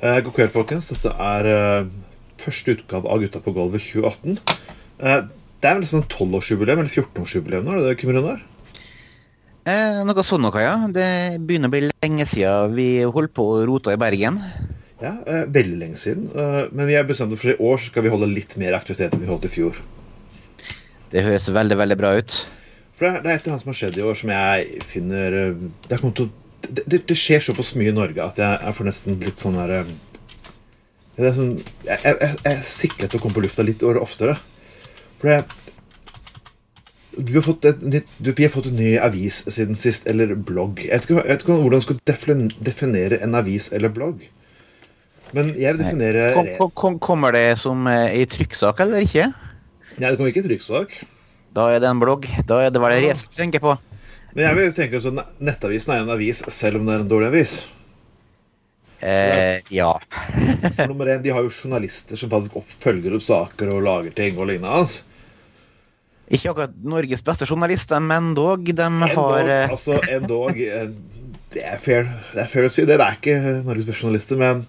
Eh, God kveld, folkens. Dette er eh, første utgave av Gutta på gulvet 2018. Eh, Det er vel nesten 12-årsjubileum, eller 14-årsjubileum nå, er det det, Kim Runar? Eh, noe sånn noe, ja. Det begynner å bli lenge siden vi holdt på å rote i Bergen. Ja, eh, veldig lenge siden. Eh, Men vi er bestemt for i år så skal vi holde litt mer aktivitet enn vi holdt i fjor. Det høres veldig, veldig bra ut. For det er, et eller annet som har skjedd i år som jeg finner Det, er kommet til, å- det, det, det skjer såpass mye i Norge at jeg, jeg får nesten litt sånn her eh, det sånn, Jeg, jeg, jeg, sikler etter å komme på lufta litt oftere. For jeg du har fått et nytt, du, Vi har fått en ny avis siden sist, eller blogg. Jeg vet ikke, jeg vet ikke hvordan du skal definere en avis eller blogg. Men jeg vil definere Kom, kom, kom, kommer det som eh, i trykksak eller ikke? Nei, det kommer ikke i trykksak. Da er det en blogg. Da er det hva det er jeg tenker på. Men jeg vil tenke sånn, nettavisen er en avis selv om det er en dårlig avis. Eh, ja. For nummer én, De har jo journalister som faktisk følger opp saker og lager ting og lignende. Altså. Ikke akkurat Norges beste journalister, men dog. De har Endog, eh, altså, endog eh, Det er fair Det er fair å si. Det, er ikke Norges beste journalister, men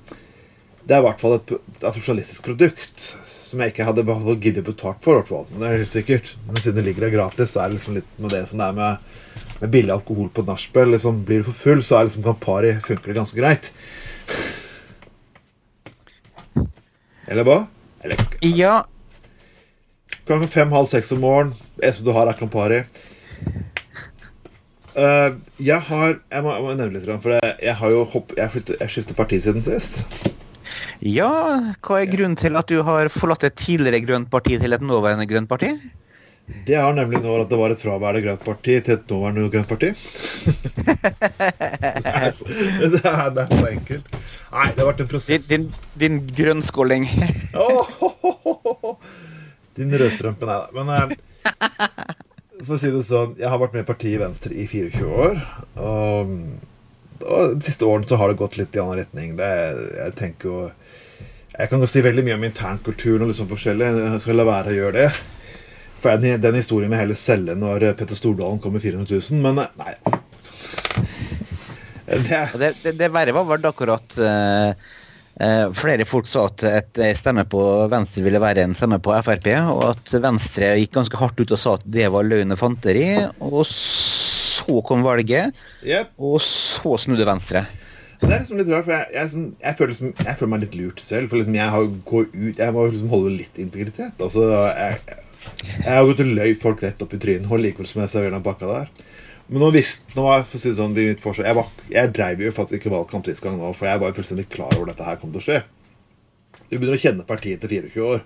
det er i hvert fall et, et journalistisk produkt som jeg ikke hadde giddet betalt for. i hvert fall. Men det er helt sikkert. Men siden det ligger der gratis, så er det liksom litt med det som det er med, med billig alkohol på nachspiel. Liksom, blir du for full, så er liksom Campari funker det ganske greit. Eller hva? Eller Ja. Klokka fem-halv seks om morgenen. Det eneste du har, er Campari. Uh, jeg har Jeg må, jeg må nevne litt, for jeg har jo hopp, jeg, flyttet, jeg skiftet parti siden sist. ja. Hva er grunnen til at du har forlatt et tidligere grønt parti til et nåværende grønt parti? Det har nemlig nå at det var et fraværende grønt parti til et nåværende grønt parti. det, er så, det, er, det er så enkelt. Nei, det har vært en prosess. din, din grønnskåling. oh, oh, oh. Din rødstrømpe, nei da. Men eh, for å si det sånn, jeg har vært med i partiet Venstre i 24 år. Og, og de siste årene så har det gått litt i annen retning. Det, jeg tenker jo Jeg kan jo si veldig mye om internkulturen og liksom forskjellig. Jeg skal la være å gjøre det. For den, den historien vil jeg heller selge når Petter Stordalen kom med 400 000, men eh, nei. Det, Det, det, det verre var akkurat uh, uh, Flere folk sa at et stemme på Venstre ville være en stemme på Frp, og at Venstre gikk ganske hardt ut og sa at det var løgn og fanteri. Og så kom valget, yep. og så snudde Venstre. Det er liksom litt rart, for jeg, jeg, jeg, føler, liksom, jeg føler meg litt lurt selv. For liksom jeg har går ut Jeg må liksom holde litt integritet. Altså, jeg, jeg har gått og løyt folk rett opp i trynet, og likevel som jeg serverer den pakka der. Men nå visste nå var jeg, for å si det sånn, mitt forsøk, jeg, var, jeg dreiv jo faktisk ikke valgkamp sist gang nå, for jeg var jo fullstendig klar over dette her kom til å skje. Du begynner å kjenne partiet etter 24 år.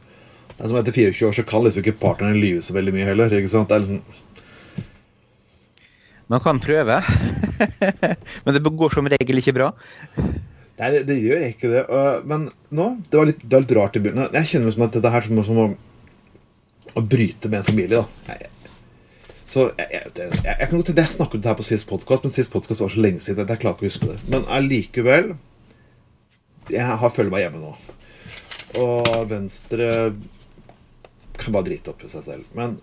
Det er som Etter 24 år så kan liksom ikke partneren lyve så veldig mye heller. ikke sant? Det er liksom Man kan prøve, men det går som regel ikke bra. Nei, det, det gjør ikke det. men nå Det var litt, det var litt rart i begynnelsen. Jeg kjenner meg som at dette her som, som å, bryte med en familie. da jeg, Så jeg, jeg, jeg, jeg kan godt Jeg snakket om det her på sist podkast, men sist podkast var så lenge siden at jeg klarer ikke å huske det. Men allikevel Jeg har føler meg hjemme nå. Og Venstre kan bare drite opp i seg selv. Men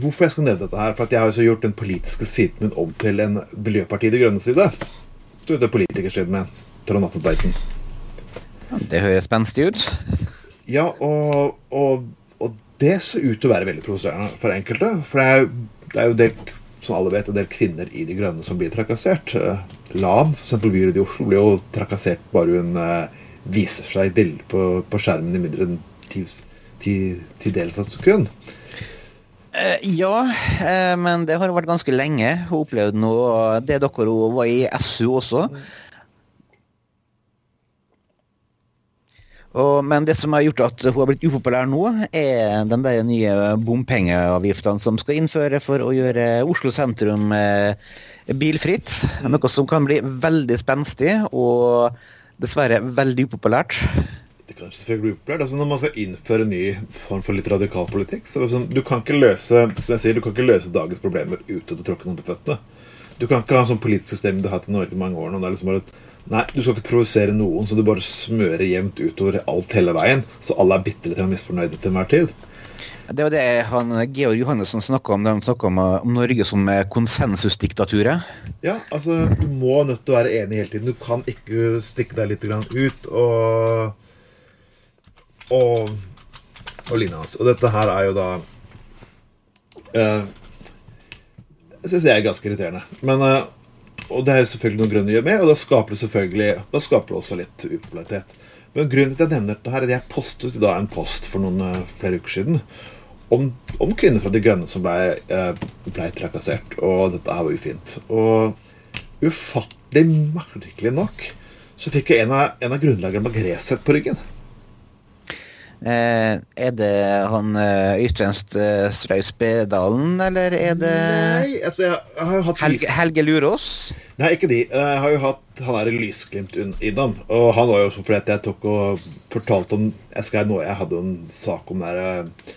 hvorfor jeg skal nevne dette her? For at jeg har jo så gjort den politiske siden min om til en Miljøpartiet De Grønne side. Du er det politikersiden min. Trond Atte Tveiten. Det høres spenstig ut. Ja, og, og det ser ut til å være veldig provoserende for enkelte. For det er, jo- det er jo del, som alle vet, en del kvinner i De Grønne som blir trakassert. Eh, Lan, f.eks. byrådet i Oslo, blir jo trakassert bare hun eh, viser seg et bilde på, på skjermen i mindre enn ti, ti, ti dels av et sekund. Eh, ja, men det har vært ganske lenge. Hun opplevde noe Det dere var i SU også. Og, men det som har gjort at hun har blitt upopulær nå, er de der nye bompengeavgiftene som skal innføre for å gjøre Oslo sentrum eh, bilfritt. Noe som kan bli veldig spenstig og dessverre veldig upopulært. Det kan selvfølgelig bli upopulært. Altså, når man skal innføre en ny form for litt radikal politikk, så sånn, du kan ikke løse som jeg sier, du kan ikke løse dagens problemer uten å tråkke noen på føttene. Du kan ikke ha en sånn politisk system du har hatt i Norge i mange år nå. Det er liksom bare et, nei, Du skal ikke provosere noen, så du bare smører jevnt utover alt hele veien, så alle er bitte litt misfornøyde til enhver tid. Det var det han, Georg Johannessen snakka om da han snakka om, om Norge som konsensusdiktaturet. Ja, altså, du må nødt til å være enig hele tiden. Du kan ikke stikke deg litt grann ut og og, og lignende. Og dette her er jo da eh, Jeg syns jeg er ganske irriterende. Men eh, Og det er jo selvfølgelig noen grunner gjør med, og da skaper det selvfølgelig Da skaper det også litt upopularitet. Men grunnen til at jeg nevner dette her, er at jeg postet da en post for noen eh, flere uker siden om, om kvinner fra De grønne som ble, eh, ble trakassert. Og dette her var ufint. Og ufattelig merkelig nok så fikk jeg en av, en av grunnleggerne bak Resett på ryggen. Eh, er det han eh, Øystein St- Strøy eller er det Nei, altså jeg, har jo hatt Helge, Helge Lurås? Nei, ikke de. Jeg har jo hatt han der lysglimt innom. Og han var jo også fordi at jeg tok og fortalte om Jeg skrev noe, jeg hadde en sak om det eh,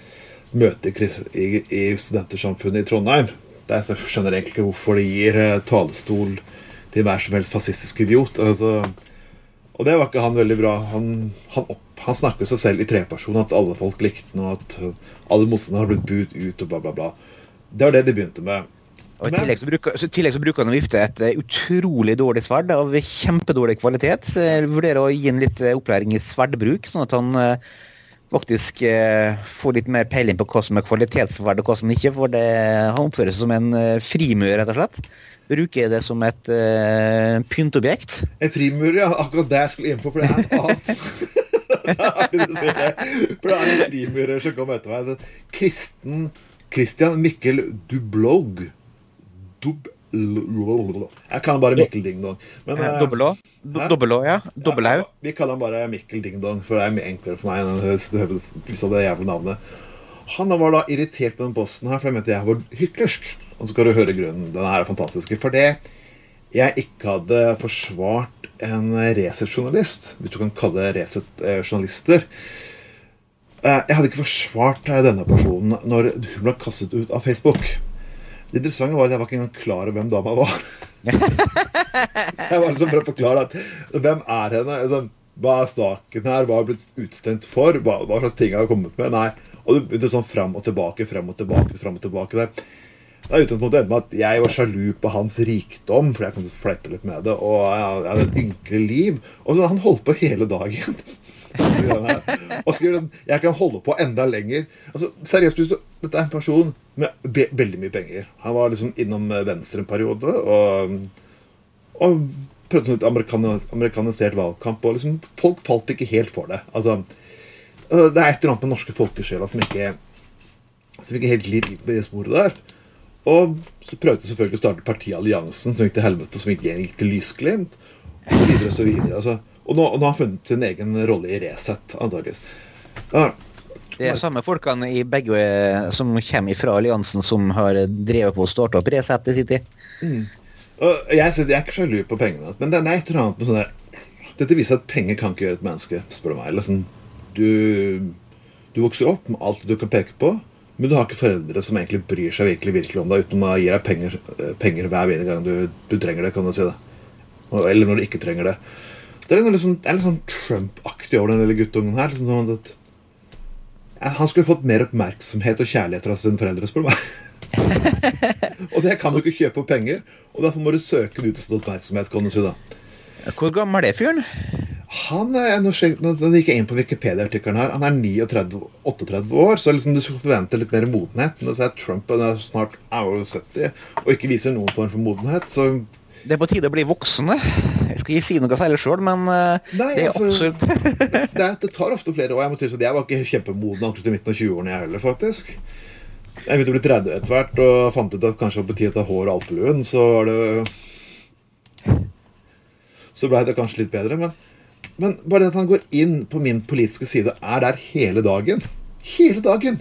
møtet i, i, i Studentersamfunnet i Trondheim. Der jeg skjønner egentlig ikke hvorfor de gir eh, talestol til hver som helst fascistisk idiot. Altså, og det var ikke han veldig bra. Han, han, opp, han snakket seg selv i treperson, at alle folk likte ham, og at alle motstandere har blitt budt ut, og bla, bla, bla. Det var det de begynte med. Og I tillegg så bruker, så tillegg så bruker han å vifte et eh, utrolig dårlig sverd av kjempedårlig kvalitet. Jeg vurderer å gi ham litt eh, opplæring i sverdbruk, sånn at han eh, faktisk eh, få litt mer peiling på hva som er kvalitetssverd og hva som ikke. For det, han oppfører seg som en eh, frimurer, rett og slett. Bruker det som et eh, pyntobjekt. En frimurer, ja. Akkurat det jeg skulle inn på, for det er en annen. For det er en frimurer som kom etter meg. Kristen Christian Mikkel Dublog. Dub... Jeg kan bare Mikkel Ding Dong. Men, eh, Dobbel Å. hæ? Dobbel Å, ja. Dobbelhaug. Ja, vi kaller han bare Mikkel Ding Dong, for det er mye enklere for meg enn det jævla navnet. Han var da irritert på den posten her, for jeg mente jeg var hyklersk. Og så kan du høre grunnen. Den her er fantastisk. For det jeg ikke hadde forsvart en Resett-journalist, hvis du kan kalle Resett-journalister Jeg hadde ikke forsvart eh, denne personen når hun ble kastet ut av Facebook. Det interessante var at jeg var ikke engang klar over hvem dama var. Så jeg var liksom for å forklare at hvem er henne? Altså, hva er saken her? Hva har blitt utstemt for? Hva, hva slags ting har jeg kommet med? Nei. Og det begynte sånn fram og tilbake, fram og tilbake, fram og tilbake. der. det er utgangspunktet endte med at jeg var sjalu på hans rikdom, for jeg kom til å fleipe litt med det, og jeg hadde et ynkelig liv. Og så Han holdt på hele dagen. Og skriver at Jeg kan holde på enda lenger. Altså, seriøst, Dette er en person med ve veldig mye penger. Han var liksom innom eh, Venstre en periode. og og prøvde sånn litt amerikan amerikanisert valgkamp. Og liksom, folk falt ikke helt for det. Altså, øh, det er et eller annet med norske folkesjela som ikke Som ikke helt glir inn på det sporet der. Og så prøvde selvfølgelig å starte partiet Alliansen, som gikk til helvete, som ikke gikk til lysglimt. Og så videre og så videre. Altså. Og nå, nå har han funnet sin egen rolle i Resett, antakeligvis. Ja, Det er samme folkene i begge eh, som kommer fra alliansen, som har drevet på å starte opp Resett i sin tid. Mm. jeg, synes, jeg er ikke sjalu på pengene, men det er et eller annet med sånn der Dette viser at penger kan ikke gjøre et menneske, spør du meg. Sånn, du, du vokser opp med alt du kan peke på, men du har ikke foreldre som egentlig bryr seg virkelig, virkelig om deg, utenom å gi deg penger, eh, penger hver eneste gang du, du trenger det, kan du si det. Eller når du ikke trenger det. Det er litt sånn, det er litt sånn Trump-aktig over den lille guttungen her. Liksom sånn at han skulle fått mer oppmerksomhet og kjærlighet fra sine foreldre, spør du meg. og det kan du ikke kjøpe for penger, og derfor må du søke den ut sånn oppmerksomhet. kan du si da. Hvor gammel er fyren? Han er, nå gikk jeg inn på Wikipedia-artikkelen her. Han er 39, 38 år, så liksom du skulle forvente litt mer modenhet. Men så er Trump er snart er 70 og ikke viser noen form for modenhet. Så Det er på tide å bli voksne. Jeg skal ikke si noe særlig sjøl, men eh, Nei, det er altså- absolutt det, det tar ofte flere år. Jeg må tilstå at jeg var ikke kjempemoden akkurat i midten av 20-årene, jeg heller, faktisk. Jeg begynte å bli 30 etter hvert og fant ut at kanskje på tide å ta hår og alpeluen. Så var det Så blei det kanskje litt bedre. Men, men bare det at han går inn på min politiske side, er der hele dagen. Hele dagen!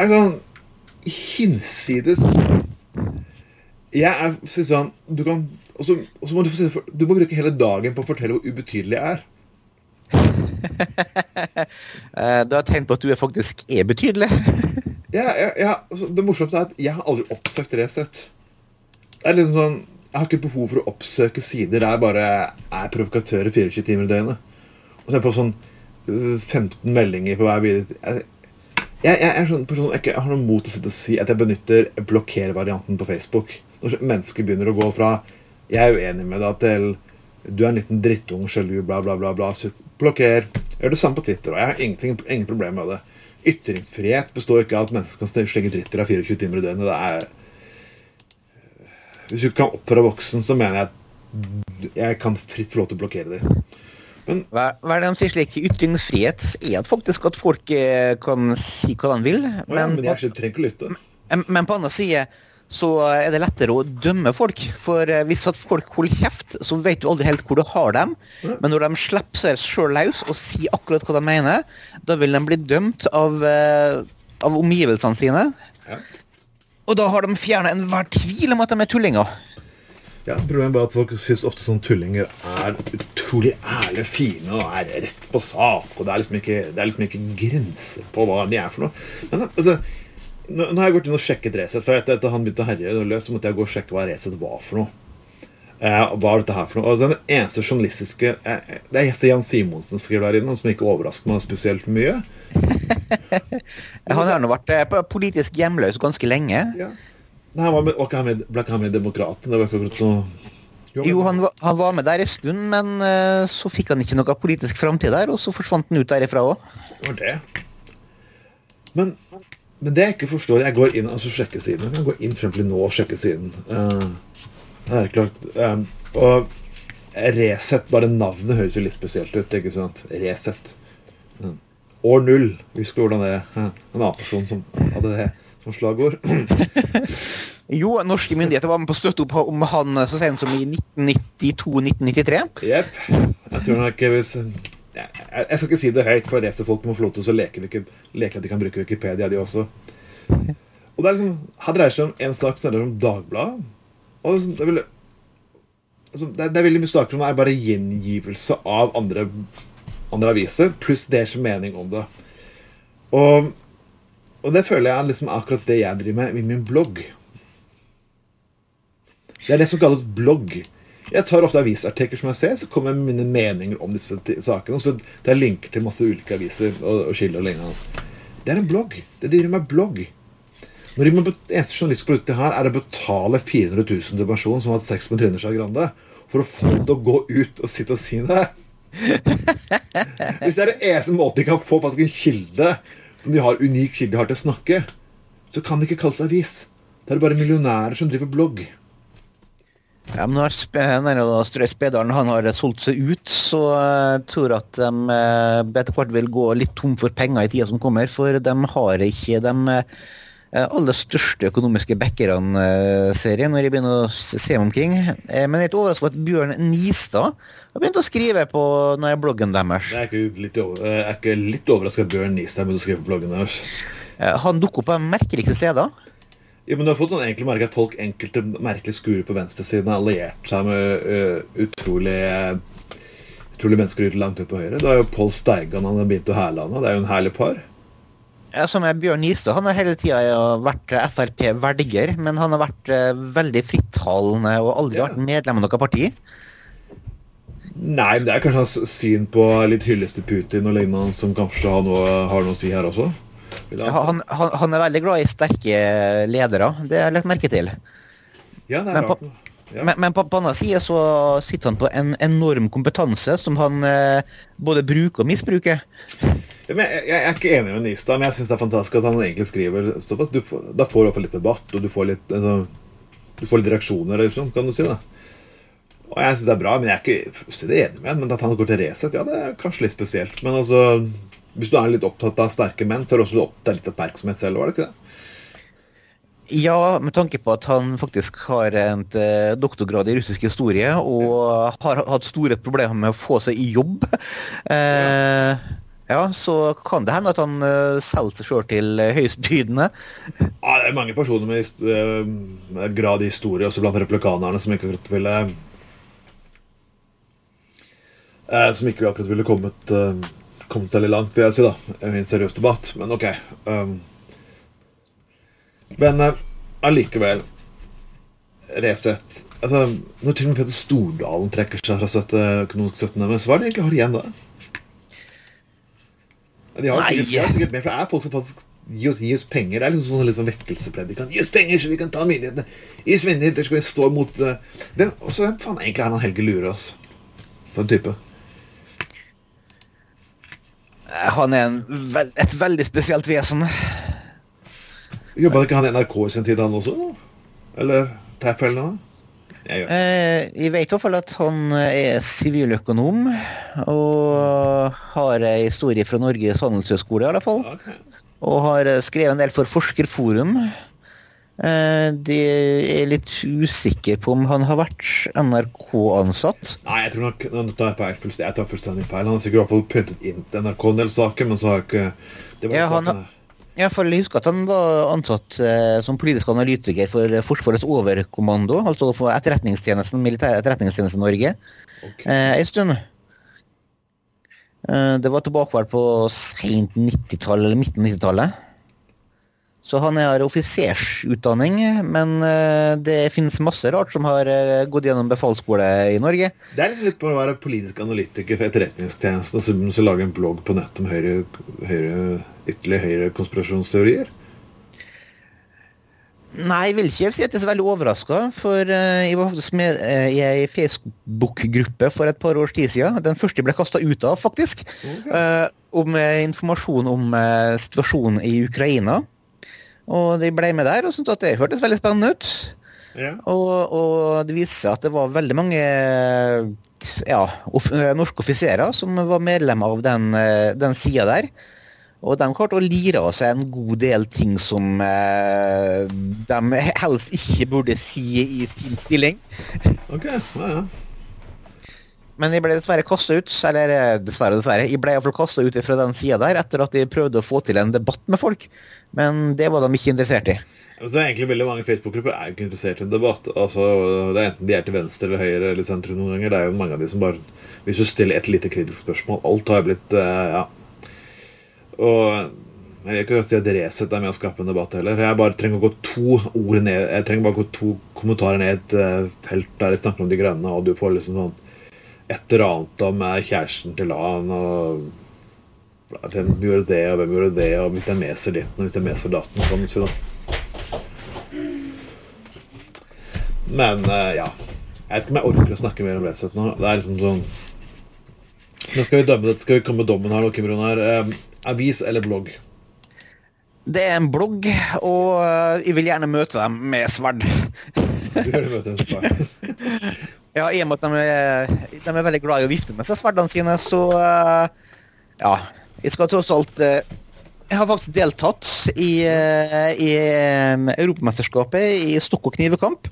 Jeg kan hinsides Jeg er sånn Du kan og så, må du, du må bruke hele dagen på å fortelle hvor ubetydelig jeg er. du har tenkt på at du faktisk er betydelig. Ja, ja, ja, altså, det morsomste er at jeg har aldri oppsøkt Resett. Det er liksom sånn Jeg har ikke behov for å oppsøke sider der jeg bare er provokatør i 24 timer i døgnet. Og så er jeg på sånn øh, 15 meldinger på hver video. Jeg, jeg, jeg er sånn person jeg har noe mot å sitte og si at jeg benytter blokkervarianten på Facebook. Når mennesker begynner å gå fra 'jeg er uenig med deg' til 'du er en liten drittung, sjalu, bla, bla, bla', bla blokker. Gjør det samme på Twitter, og jeg har ingenting, ingen problem med det. Ytringsfrihet består ikke av at mennesker kan slenge dritt i deg 24 timer i døgnet. Det er Hvis du ikke kan oppføre voksen, så mener jeg at jeg kan fritt få lov til å blokkere dem. Men, hva, hva, er det de sier slik? Ytringsfrihet er at faktisk at folk eh, kan si hva de vil. Men, ja, men jeg trenger ikke å lytte. Men, men på andre side så er det lettere å dømme folk. For eh, hvis at folk holder kjeft, så vet du aldri helt hvor du har dem. Men når de slipper seg sjøl løs og sier akkurat hva de mener, da vil de bli dømt av, uh, av omgivelsene sine. Ja. Og da har de fjerna enhver tvil om at de er tullinger. Ja, Problemet er at folk syns ofte sånne tullinger er utrolig ærlige, fine og er rett på sak. Og det er liksom ikke, det er liksom ikke grenser på hva de er for noe. Men altså, nå, har jeg gått inn og sjekket Resett. For etter at han begynte å herje løs, så måtte jeg gå og sjekke hva Resett var for noe. Eh, hva er dette her for noe? Og den eneste journalistiske eh, Det er Jan Simonsen som skriver der inne, som ikke overrasker meg spesielt mye. han har nå vært eh, politisk hjemløs ganske lenge. Ja. Nei, han var, med, var ikke han med, ble ikke han med i Demokraten? Det var ikke akkurat noe jo, jo han, var, han, var med der en stund, men uh, så fikk han ikke noe politisk framtid der, og så forsvant han ut derifra òg. Det Men, men, det jeg ikke forstår Jeg går inn altså sjekker siden. Jeg kan gå inn frem til nå og sjekke siden. Uh, det er klart um, Og Resett, bare navnet høres jo litt spesielt ut. ikke sant? Resett. Uh, år null. Husker du hvordan det er? En annen person som hadde det som slagord. jo, norske myndigheter var med på å støtte opp om han så sent som i 1992-1993. Jepp. Jeg tror nok hvis jeg, jeg, skal ikke si det høyt, for racerfolk må få lov til å leke, leke at de kan bruke Wikipedia, de også. Og det er liksom, Her dreier seg om en sak som dreier om Dagbladet. Og liksom, det, er veldig, altså, det, er, det er veldig mye saker som er bare gjengivelse av andre, andre aviser, pluss deres mening om det. Og og det føler jeg er liksom akkurat det jeg driver med i min blogg. Det er det som kalles blogg. Jeg tar ofte avisartikler som jeg ser, så kommer jeg med mine meninger om disse sakene. Og så tar jeg linker til masse ulike aviser og, og skiller og lignende. Altså. Det er en blogg. Det driver med blogg. Når de eneste journalistproduktet her er å betale 400 000 til personen som har hatt sex med Trine Skei Grande, for å få dem til å gå ut og sitte og si det. Hvis det er den eneste måten de kan få faktisk en kilde som de har unik kilde de har til å snakke, så kan det ikke kalles avis. Det er bare millionærer som driver blogg. Ja, men når Spedalen han har solgt seg ut, så jeg tror at de eh, etter hvert vil gå litt tom for penger i tida som kommer. For de har ikke de eh, aller største økonomiske backerne-serien ser jeg, når jeg begynner å se meg omkring. Men jeg er litt overrasket over at Bjørn Nistad har begynt å skrive på bloggen deres. Jeg er ikke litt, over, jeg er ikke litt overrasket at Bjørn Nistad begynt å skrive på bloggen deres. Han dukker opp på merkeligste steder. Ja, men du har fått noen enkle merke at folk enkelte merkelige skurer på venstresiden har alliert seg med uh, utrolig utrolig mennesker langt ut på høyre. Du har jo Pål Steigan han har begynt å hæle han, det er jo en herlig par. Ja, som er Bjørn Gistad Han har hele tida vært Frp-velger, men han har vært uh, veldig frittalende og aldri ja. vært medlem av noe parti. Nei, men det er kanskje hans syn på litt hyllest til Putin og lignende som kanskje har noe, har noe å si her også. Han, han, han, er veldig glad i sterke ledere, det har jeg lagt merke til. Ja, det er men på, ja. men, men på, på annen side så sitter han på en enorm kompetanse som han eh, både bruker og misbruker. Ja, jeg, jeg, er ikke enig med Nistad, men jeg syns det er fantastisk at han egentlig skriver såpass. Da får du iallfall litt debatt, og du får litt, altså, du får litt reaksjoner, liksom, kan du si. det. Og jeg syns det er bra, men jeg er ikke fullstendig enig med ham. Men at han går til Resett, ja, det er kanskje litt spesielt. Men altså hvis du er litt opptatt av sterke menn, så er du også opptatt av litt oppmerksomhet selv, var det ikke det? Ja, med tanke på at han faktisk har en eh, doktorgrad i russisk historie og har hatt store problemer med å få seg i jobb. Eh, ja, så kan det hende at han uh, selger seg sjøl til høystbydende. Ja, det er mange personer med uh, grad i historie, også blant replikanerne, som ikke akkurat ville Som ikke akkurat ville kommet kommet veldig langt, vil jeg si, da. I en seriøs debatt. Men ok. Um, men uh, allikevel Resett altså, Når til og med Peder Stordalen trekker seg fra støtte, økonomisk støtten deres, hva er det egentlig har igjen da? De har, sikkert, de har sikkert mer, for det er folk som faktisk gi oss, gir oss penger. Det er liksom sånn litt sånn vekkelsepredikant. Gi oss penger, så vi kan ta myndighetene. Gi oss myndigheter, skal vi stå imot uh, det. også, hvem faen egentlig er han Helge Lurås? For en type. Han er en, et veldig spesielt vesen. Jobba ikke han i NRK i sin tid, han også? Eller TAF eller noe? Jeg. Eh, jeg vet i hvert fall at han er siviløkonom, og har ei historie fra Norges handelshøyskole, i alle fall. Okay. Og har skrevet en del for Forskerforum. Eh, de er litt usikre på om han har vært NRK-ansatt. Nei, jeg tror nok nå tar jeg feil, fullstendig- Jeg tar fullstendig feil. Han har sikkert i hvert fall pyntet inn til NRK en del saker, men så har jeg ikke Det var Ja, han her. Jeg husker at han var ansatt eh, som politisk analytiker for Forsvarets overkommando, altså for etterretningstjenesten, militær etterretningstjeneste i Norge, Ok. eh, en stund. Eh, det var tilbake på sent 90-tallet, eller midten 90-tallet. Så han har offisersutdanning, men eh, det finnes masse rart som har eh, gått gjennom befalsskole i Norge. Det er liksom litt på å være politisk analytiker for Etterretningstjenesten og så, så lage en blogg på nett om høyre, høyre, ytterligere høyre konspirasjonsteorier. Nei, jeg vil ikke si at jeg er så veldig overraska, for eh, jeg var faktisk med i ei Facebook-gruppe for et par års tid siden. Den første jeg ble kasta ut av, faktisk. Ok. eh, om informasjon om situasjonen i Ukraina. Og de ble med der og syntes at det hørtes veldig spennende ut. Ja. Og, og det viste seg at det var veldig mange ja, off eh, norske offiserer som var medlem av den, eh, den sida der. Og de klarte å lire av seg en god del ting som eh, de helst ikke burde si i sin stilling. Ok, ja, ja. Men jeg ble dessverre kasta ut, eller eh, dessverre, dessverre. Jeg ble iallfall ut fra den sida der etter at jeg prøvde å få til en debatt med folk. Men det var de ikke interessert i. Altså, det er egentlig veldig Mange Facebook-grupper er jo ikke interessert i en debatt. Altså, det er Enten de er til venstre eller høyre eller sentrum noen ganger. Det er jo mange av de som bare Hvis du stiller et lite kritisk spørsmål Alt har blitt eh, Ja. Og jeg vil ikke si at Resett er med å skape en debatt heller. Jeg bare trenger å gå to ord ned Jeg trenger bare å gå to kommentarer ned et eh, felt der de snakker om De grønne, og du får liksom sånn et eller annet om eh, kjæresten til han og hvem gjorde det, og hvem gjorde det, og hvis jeg meser ditten og hvis jeg meser datten. Sånn, du. Men eh, ja. Jeg vet ikke om jeg orker å snakke mer om Resett nå. Det er liksom sånn Men skal vi dømme det? Skal vi komme med dommen her nå, Kim Ronar? Eh, avis eller blogg? Det er en blogg, og eh, jeg vil gjerne møte dem med sverd. Du gjør det med etterpå. Ja, I og med at de er, de er veldig glad i å vifte med seg sverdene sine, så uh, Ja. Jeg skal tross alt uh, Jeg har faktisk deltatt i, uh, i Europamesterskapet i stokk- og knivekamp.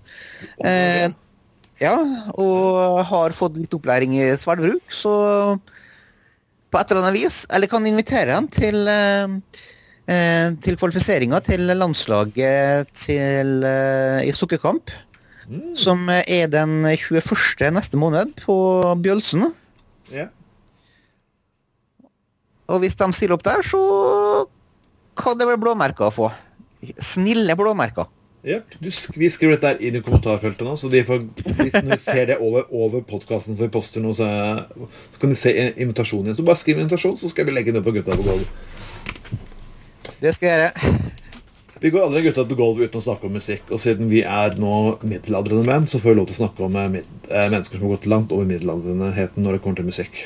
Ja, og har fått litt opplæring i sverdbruk, så på et eller annet vis Eller kan invitere dem til til kvalifiseringa til landslaget til, i sukkerkamp. Som er den 21. neste måned på Bjølsen. Ja. Og hvis de stiller opp der, så kan det være blåmerker å få. Snille blåmerker. Du, vi skriver dette her inn i kommentarfeltet nå, så de får, hvis de ser det over, over podkasten som vi poster nå, så, så kan de se invitasjonen igjen. Så bare skriv invitasjon, så skal vi legge den på Gutta på gulvet. Det skal jeg gjøre. Vi går aldri gutta på gulvet uten å snakke om musikk, og siden vi er nå middelaldrende menn, så får vi lov til å snakke om eh, eh, mennesker som har gått langt over middelalderenheten når det kommer til musikk.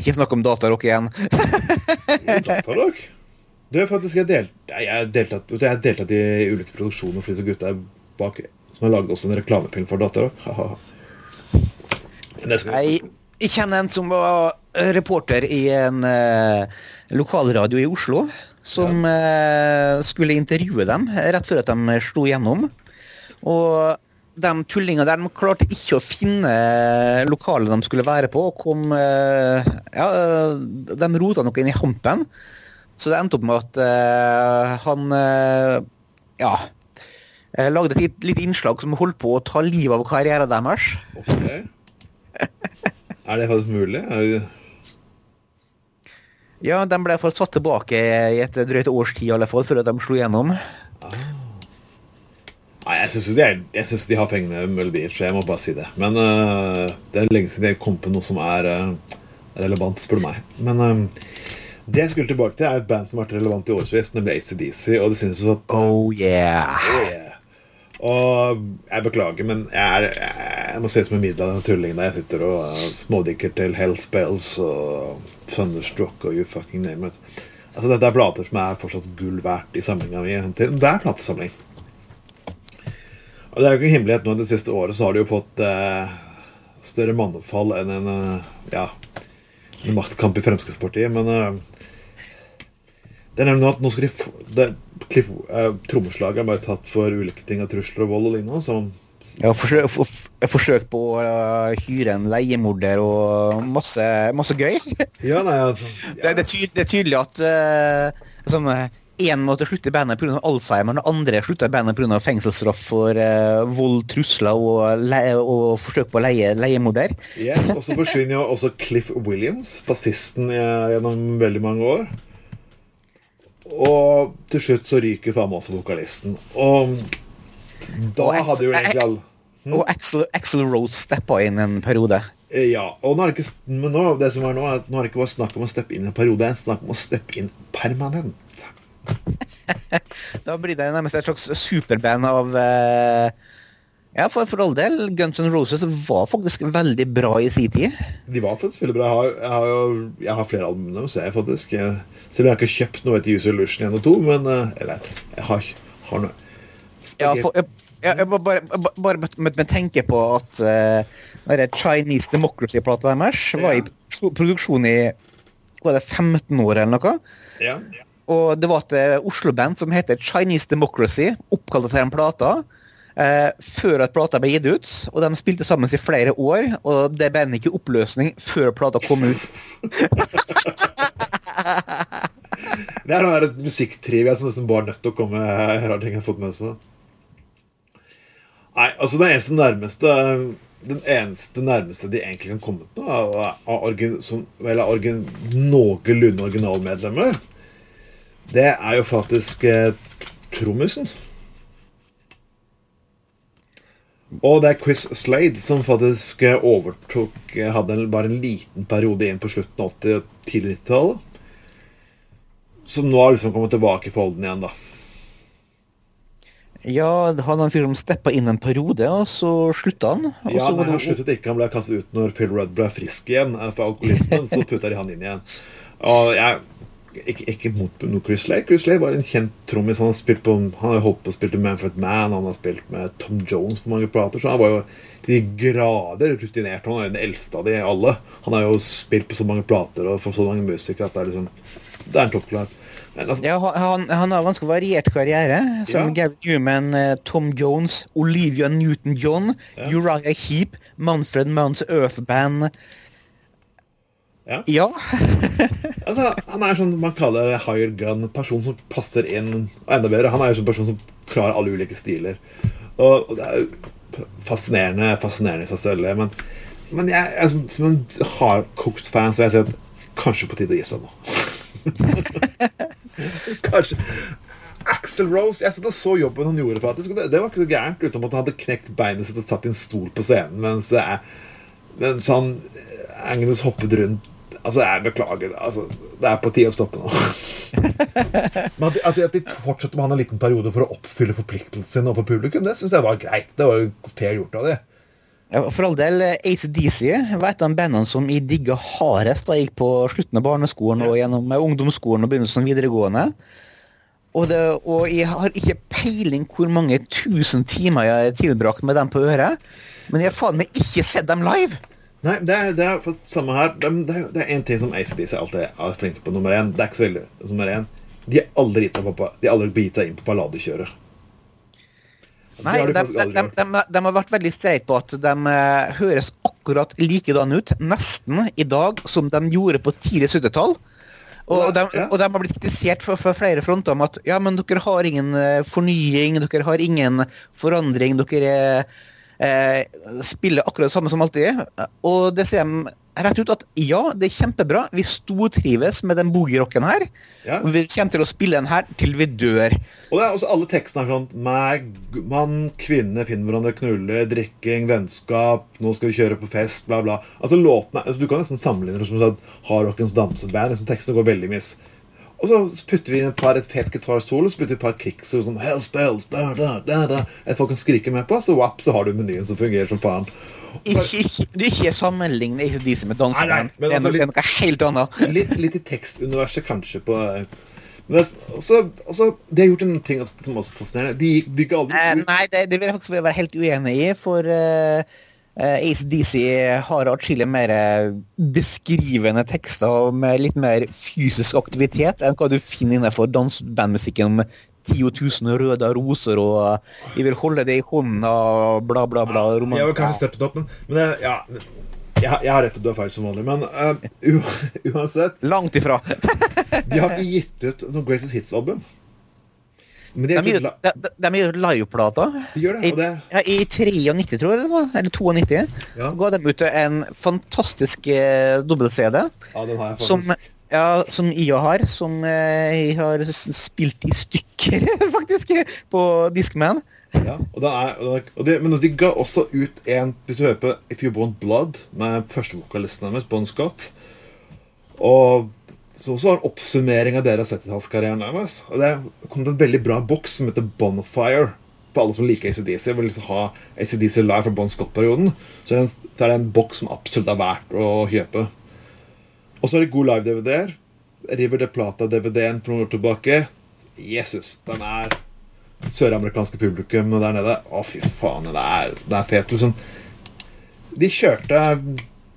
Ikke snakk om datarock igjen. Datarock. Det er faktisk jeg delt, jeg har deltatt, jeg har deltatt i ulike produksjoner for disse gutta bak som har laget også en reklamefilm for Datarock. Jeg, jeg kjenner en som var reporter i en eh, lokalradio i Oslo. Som ja. skulle intervjue dem rett før at de slo gjennom. Og de tullingene der de klarte ikke å finne lokalet de skulle være på. og kom, eh, ja, De rota noe inn i hampen. Så det endte opp med at uh, han uh, ja, eh, lagde et lite, lite innslag som holdt på å ta livet av karrieren deres. Ok. Er det faktisk mulig? Er det... Ja, de ble for satt tilbake i et drøyt års tid, i alle fall, før de slo gjennom. Nei, jeg syns de, de har fengende melodier, så jeg må bare si det. Men uh, det er lenge siden jeg kom på noe som er uh, relevant, spør du meg. Men uh, Det jeg skulle tilbake til, er et band som har vært relevant i årevis, nemlig ACDC. Og det synes jeg at Oh yeah. Yeah. Og jeg beklager, men jeg, er, jeg må se som en middel av den tullingen der. Jeg sitter og uh, smådikker til Hellspells og Thunderstruck og you fucking name it. Altså Dette er plater som er fortsatt gull verdt i samlinga mi til enhver platesamling. Og det er jo ikke himmelighet nå det siste året så har du jo fått eh, større mannefall enn en eh, ja, en maktkamp i Fremskrittspartiet, men eh, det er nemlig at nå skal de få det, Cliff, eh, Trommeslageren ble tatt for ulike ting av trusler og vold og lignende. Så ja, forsøk, for, forsøk på å uh, hyre en leiemorder og masse, masse gøy. ja, nei, altså, Det, ja. det, er tydelig, det er tydelig at uh, sånn, Én måtte slutte i bandet pga. Alzheimer, den andre slutta i bandet pga. fengselsstraff for uh, vold, trusler og, og forsøk på å leie leiemorder. Yes, og så forsvinner jo også Cliff Williams, bassisten gjennom veldig mange år. Og til slutt så ryker faen meg også vokalisten. Og da Og hadde jo egentlig alle Og Axel, Axel Rose steppa inn en periode. Eh, Ja, og nå det ikke, men nå, det som er nå, er at nå er det ikke bare snakk om å steppe inn en periode, det er snakk om å steppe inn permanent. Da blir det nærmest et slags superband av eh, Ja, for, for all del. Guns N' Roses var faktisk veldig bra i sin tid. De var faktisk veldig bra. Jeg har, jeg har, jo, jeg har flere album så jeg faktisk jeg, Selv om jeg har ikke kjøpt noe etter Use Illusion 1 og 2, men eh, Eller, jeg har, har noe Ja, for, jeg, jeg, bare, bare, med, med, tenke på at uh, den Chinese Democracy-plata deres var Ja. i produksjon i var det 15 år eller noe. ja. Og det var et eh, Oslo-band som heter Chinese Democracy, oppkalt etter den plata. Eh, før at plata ble gitt ut, og de spilte sammen i flere år. Og det ble ikke oppløsning før plata kom ut. Det er et der musikktrivia som nesten bare er nødt til å komme rare ting jeg har fått med seg. Nei, altså det eneste nærmeste Den eneste nærmeste de egentlig kan komme på, av origin, som, vel, av orgin, noenlunde originalmedlemmer, det er jo faktisk eh, trommisen. Og det er Chris Slade som faktisk eh, overtok eh, Hadde bare en liten periode inn på slutten av 80- og tidlig 90-tallet. Som nå har liksom kommet tilbake i folden igjen, da. Ja, han var en fyr som steppa inn en periode, og så slutta han. Ja, så nei, Han sluttet ikke. Han ble kastet ut når Phil Rudd ble frisk igjen eh, for alkoholismen. så putta de han inn igjen. Og jeg ikke, ikke mot noe Chris Lay. Chris Lay var en kjent trommis. Han Han har holdt på å spille med Manfred Mann, han har spilt med Tom Jones på mange plater. Så han var jo til de grader rutinert. Han er jo den eldste av de alle. Han har jo spilt på så mange plater og for så mange musikere at det er liksom Det er en toppklar. Altså, Ja, han, han, han har ganske variert karriere. Som Ja. Gavin Newman, eh, Tom Jones, Olivia Newton-John, Ja. Uriah Heap, Manfred Mounts Earth Band. Ja. Ja. Altså, han er sånn man kaller det higher gun. Person som passer inn. Og enda bedre, han er jo sånn person som klarer alle ulike stiler. Og, og det er jo fascinerende fascinerende i seg selv, men, men jeg, jeg, som, en hardkokt fan så vil jeg si at kanskje på tide å gi seg nå. kanskje Axel Rose Jeg satt og så jobben han gjorde, faktisk. Det, det var ikke så gærent, utenom at han hadde knekt beinet sitt og satt i en stol på scenen mens, mens han eh, Agnes hoppet rundt Altså, jeg beklager. Altså, det er på tide å stoppe nå. Men at at, de, fortsetter med han en liten periode for å oppfylle forpliktelsen sin overfor publikum, det syns jeg var greit. Det var jo fair gjort av de. Ja, For all del, ACDC var et av bandene som jeg digga hardest da jeg gikk på slutten av barneskolen og gjennom eh, ungdomsskolen og begynnelsen av videregående. Og, det, og jeg har ikke peiling hvor mange tusen timer jeg har tilbrakt med dem på øret, men jeg har faen meg ikke sett dem live! Nei, det er, det er samme her. Det, er- det er en ting som ACDC alltid er flinke på. Nummer én. Det er ikke så veldig nummer én. De har aldri gitt seg på, de har aldri gitt seg inn på balladekjøret. Nei, de, de de, de, har vært veldig streit på at de eh, høres akkurat likedan ut, nesten, i dag som de gjorde på tidlig 70-tall. Og, de, Ja. og de har blitt kritisert fra flere fronter om at ja, men dere har ingen eh, fornying, dere har ingen forandring, dere eh, spiller akkurat det samme som alltid. Og det sier de rett ut at ja, det er kjempebra. Vi stortrives med den boogie-rocken her. Ja. Og vi kommer til å spille den her til vi dør. Og det er også alle tekstene er sånn meg, Mann, kvinne finner hverandre, knuller, drikking, vennskap, nå skal vi kjøre på fest, bla, bla. Altså låtene, altså, Du kan nesten sammenligne det som sånn hardrockens danseband. Liksom, tekstene går veldig miss. Og så putter vi inn et par et fet gitarsolo, så putter vi et par kicksord sånn Hell spells, da, da, da, da. Et folk kan skrike med på, så wap, så har du menyen som fungerer som faen. Ikke, ikke, du ikke sammenligne ACDC med nei, men det, er altså noe, helt annet. Litt, litt i tekstuniverset, kanskje, på men det, også, også, De har gjort en ting som også er fascinerende. De, de ga aldri Eh, nei, det, det vil jeg faktisk være helt uenig i, for uh, ACDC har atskillig mer eh, beskrivende tekster med litt mer fysisk aktivitet enn hva du finner innenfor dansebandmusikken med 10 000 røde roser og vi 'Jeg vil holde det i hånda' bla, bla, bla. roman- Jeg har kanskje steppet opp, men, men ja, jeg, jeg har rett og du har feil som vanlig. Men uh, uansett Langt ifra. De har ikke gitt ut noe Greatest Hits-album. Men de De de- de- gir liveplater. De gjør det, I, det ja, I 93, tror jeg det var. Eller 92. Ja. Så ga de ut en fantastisk eh, dobbelt-CD. Ja, den har jeg Som, ja, som IA har, som eh, jeg har spilt i stykker, faktisk, på Discman. Ja, og det er, og er, og det, men de ga også ut en Hvis du hører på If You Want Blood, med førstevokalisten deres, Bon Scott Og så også en oppsummering av deres 70-tallskarrieren deres. Og det kom til en veldig bra boks som heter Bonfire. For alle som liker ACDC vil liksom ha ACDC live fra Bon Scott-perioden, så, så er det en boks som absolutt er verdt å kjøpe. Og så er det god live-DVD-er. River de Plata-DVD-en for noen år tilbake. Jesus, den er søramerikanske publikum der nede. Å, fy faen, det er, det er fet. Liksom. De kjørte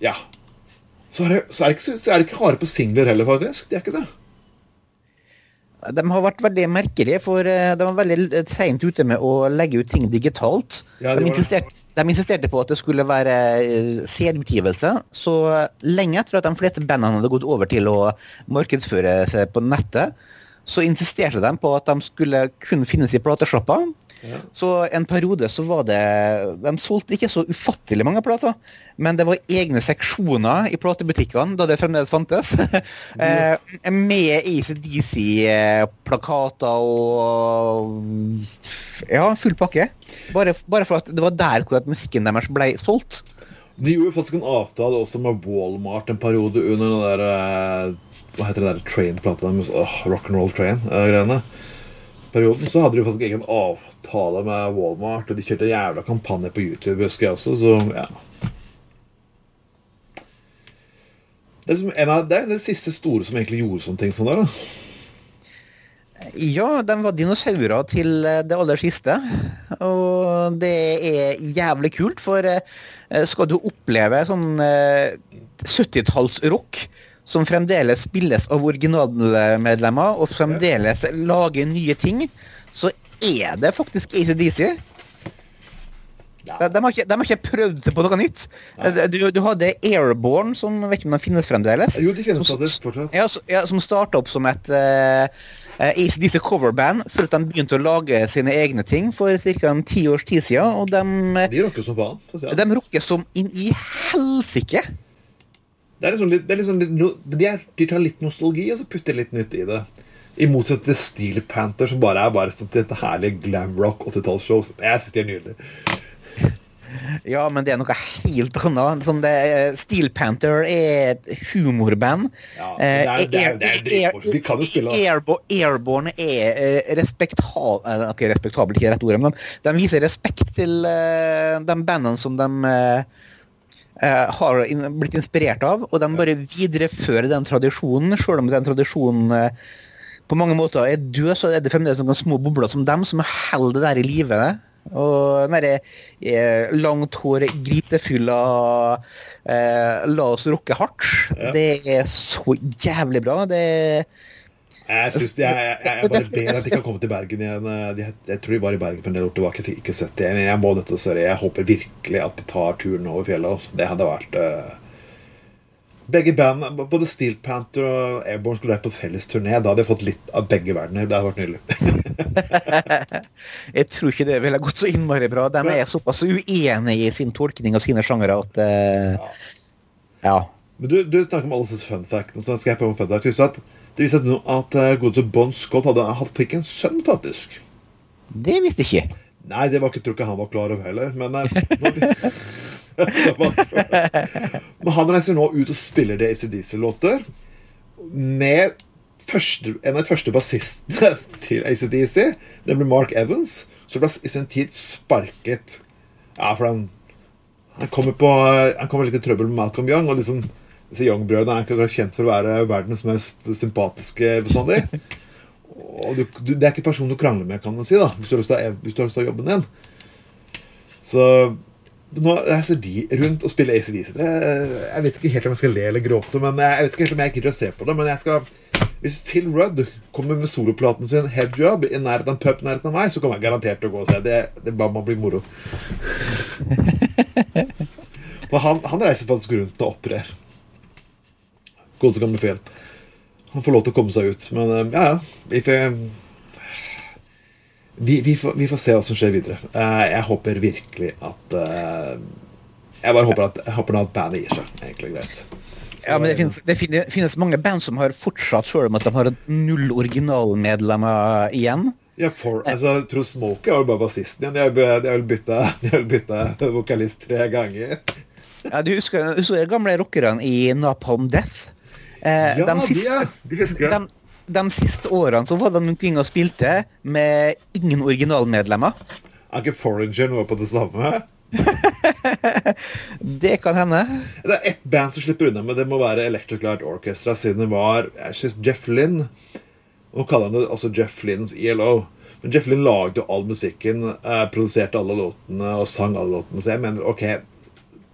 Ja. Så er, det, så, er det ikke, så er det ikke harde på singler heller, faktisk. De er ikke det. De har vært veldig merkelige, for eh, de var veldig seint ute med å legge ut ting digitalt. Ja, de, insisterte, de insisterte på at det skulle være eh, CD-utgivelse. Så lenge etter at de fleste bandene hadde gått over til å markedsføre seg på nettet, så insisterte de på at de skulle kun finnes i plateshopper. Ja. Så en periode så var det De solgte ikke så ufattelig mange plater, men det var egne seksjoner i platebutikkene da det fremdeles fantes. Ja. med ACDC-plakater og Ja, full pakke. Bare, bare for at det var der hvor at musikken deres ble solgt. De gjorde faktisk en avtale også med Walmart en periode under den der eh, Hva heter det der train-plata deres? Rock'n'Roll Train-greiene. Perioden så hadde de faktisk egen avtale med Walmart, og de kjørte en jævla kampanje på YouTube, husker jeg også, så ja. Det er, liksom av, det er den siste store som egentlig gjorde sånne ting sånn der, da. Ja, de var dinosaurer til eh, det aller siste. Og det er jævlig kult, for eh, skal du oppleve sånn eh, 70-tallsrock som fremdeles spilles av originalmedlemmer, og fremdeles lager nye ting, så er det faktisk ACDC. Ja. De, de, har ikke, de har ikke prøvd seg på noe nytt. Du, du hadde Airborne, som vet ikke om de finnes fremdeles. Jo, de finnes Som- fortsatt. Ja, så, ja, som starta opp som et uh, ACDC coverband før de begynte å lage sine egne ting for ca. ti års tid siden. Og de, De rocker som faen. Så si. de rocker som inn i helsike. Det er liksom litt, det er liksom litt no, de, er, de tar litt nostalgi og så putter litt nytt i det. I motsetning til Steel Panther, som bare er bare sånn dette herlige glam rock 80-tallsshow. Jeg syns de er nydelige. Ja, men det er noe helt annet. Som det, Steel Panther er et humorband. Ja, det er- Eh, det er- det er. De kan jo spille. Airbo- Airborne er eh, respektabel Ok, respektabel ikke rett ordet, men de viser respekt til eh, de bandene som de eh, eh, har blitt inspirert av, og de bare viderefører den tradisjonen, selv om den tradisjonen eh, på mange måter er død, så er det fremdeles noen små bobler som dem som holder det der i live. Og den derre eh, langt hår, grisefylla eh, La oss rocke hardt. Ja. Det er så jævlig bra. Det Jeg, synes jeg, jeg, jeg bare ber at de kan komme til Bergen igjen. Jeg tror de var i Bergen for en del år tilbake. Ikke sett det, men jeg må dette, det. Jeg håper virkelig at de tar turen over fjellet. Altså. Det hadde vært eh, Begge band, både Steel Panther og Airborne, skulle vært på felles turné. Da hadde jeg fått litt av begge verdener. Det hadde vært nydelig. Jeg tror ikke det ville gått så innmari bra. De er såpass uenige i sin tolkning av sine sjangere at uh, Ja. Men du, du snakker om disse fun fact. Så skal jeg prøve en fun fact. At Det viser seg at uh, godeste Bon Scott hadde, hadde, fikk en sønn, faktisk. Det visste jeg ikke. Nei, det var ikke, tror ikke han var klar over heller. Men, uh, men han reiser nå ut og spiller det ACDC-låter med første, en av de første bassistene til ACDC, nemlig Mark Evans, som ble i sin tid sparket Ja, for han, han kommer på Han kommer litt i trøbbel med Malcolm Young. og liksom disse Young-brødrene er ikke kjent for å være verdens mest sympatiske bestandig. Og du, du, det er ikke personen du krangler med, kan man si, da hvis du har lyst til å ha jobben din. Så nå reiser de rundt og spiller ACDC. Jeg vet ikke helt om jeg skal le eller gråte, men jeg vet ikke helt om jeg gidder å se på det. Men jeg skal hvis Phil Rudd kommer med soloplaten sin 'Headjob' i nærheten av pub nærheten av meg, så kommer jeg garantert til å gå og se. Det, det bare må bli moro. For han, han reiser faktisk rundt og opererer. Gode som kan bli Phil. Han får lov til å komme seg ut. Men eh, ja, ja. Vi vi, får, vi får, se hva som skjer videre. Eh, jeg håper virkelig at eh, Jeg bare håper at, jeg håper at bandet gir seg. Egentlig greit. Ja, men det finnes, det finnes, mange band som har fortsatt, selv om at de har null originalmedlemmer igjen. Ja, for, altså, jeg tror Smokey er jo bare bassisten igjen. De har vel bytta, bytta vokalist tre ganger. Ja, du husker, husker de gamle rockerne i Napalm Death? Eh, ja, de, siste, de, de, de, siste årene så var de omkring og spilte med ingen originalmedlemmer. Er ikke Foreigner noe på det samme? det kan hende. Det er ett band som slipper unna med det må være Electric Light Orchestra, siden det var jeg synes Jeff Lynn. Nå kaller han det også Jeff Lynns ELO. Men Jeff Lynn lagde all musikken, eh, produserte alle låtene og sang alle låtene. Så jeg mener OK,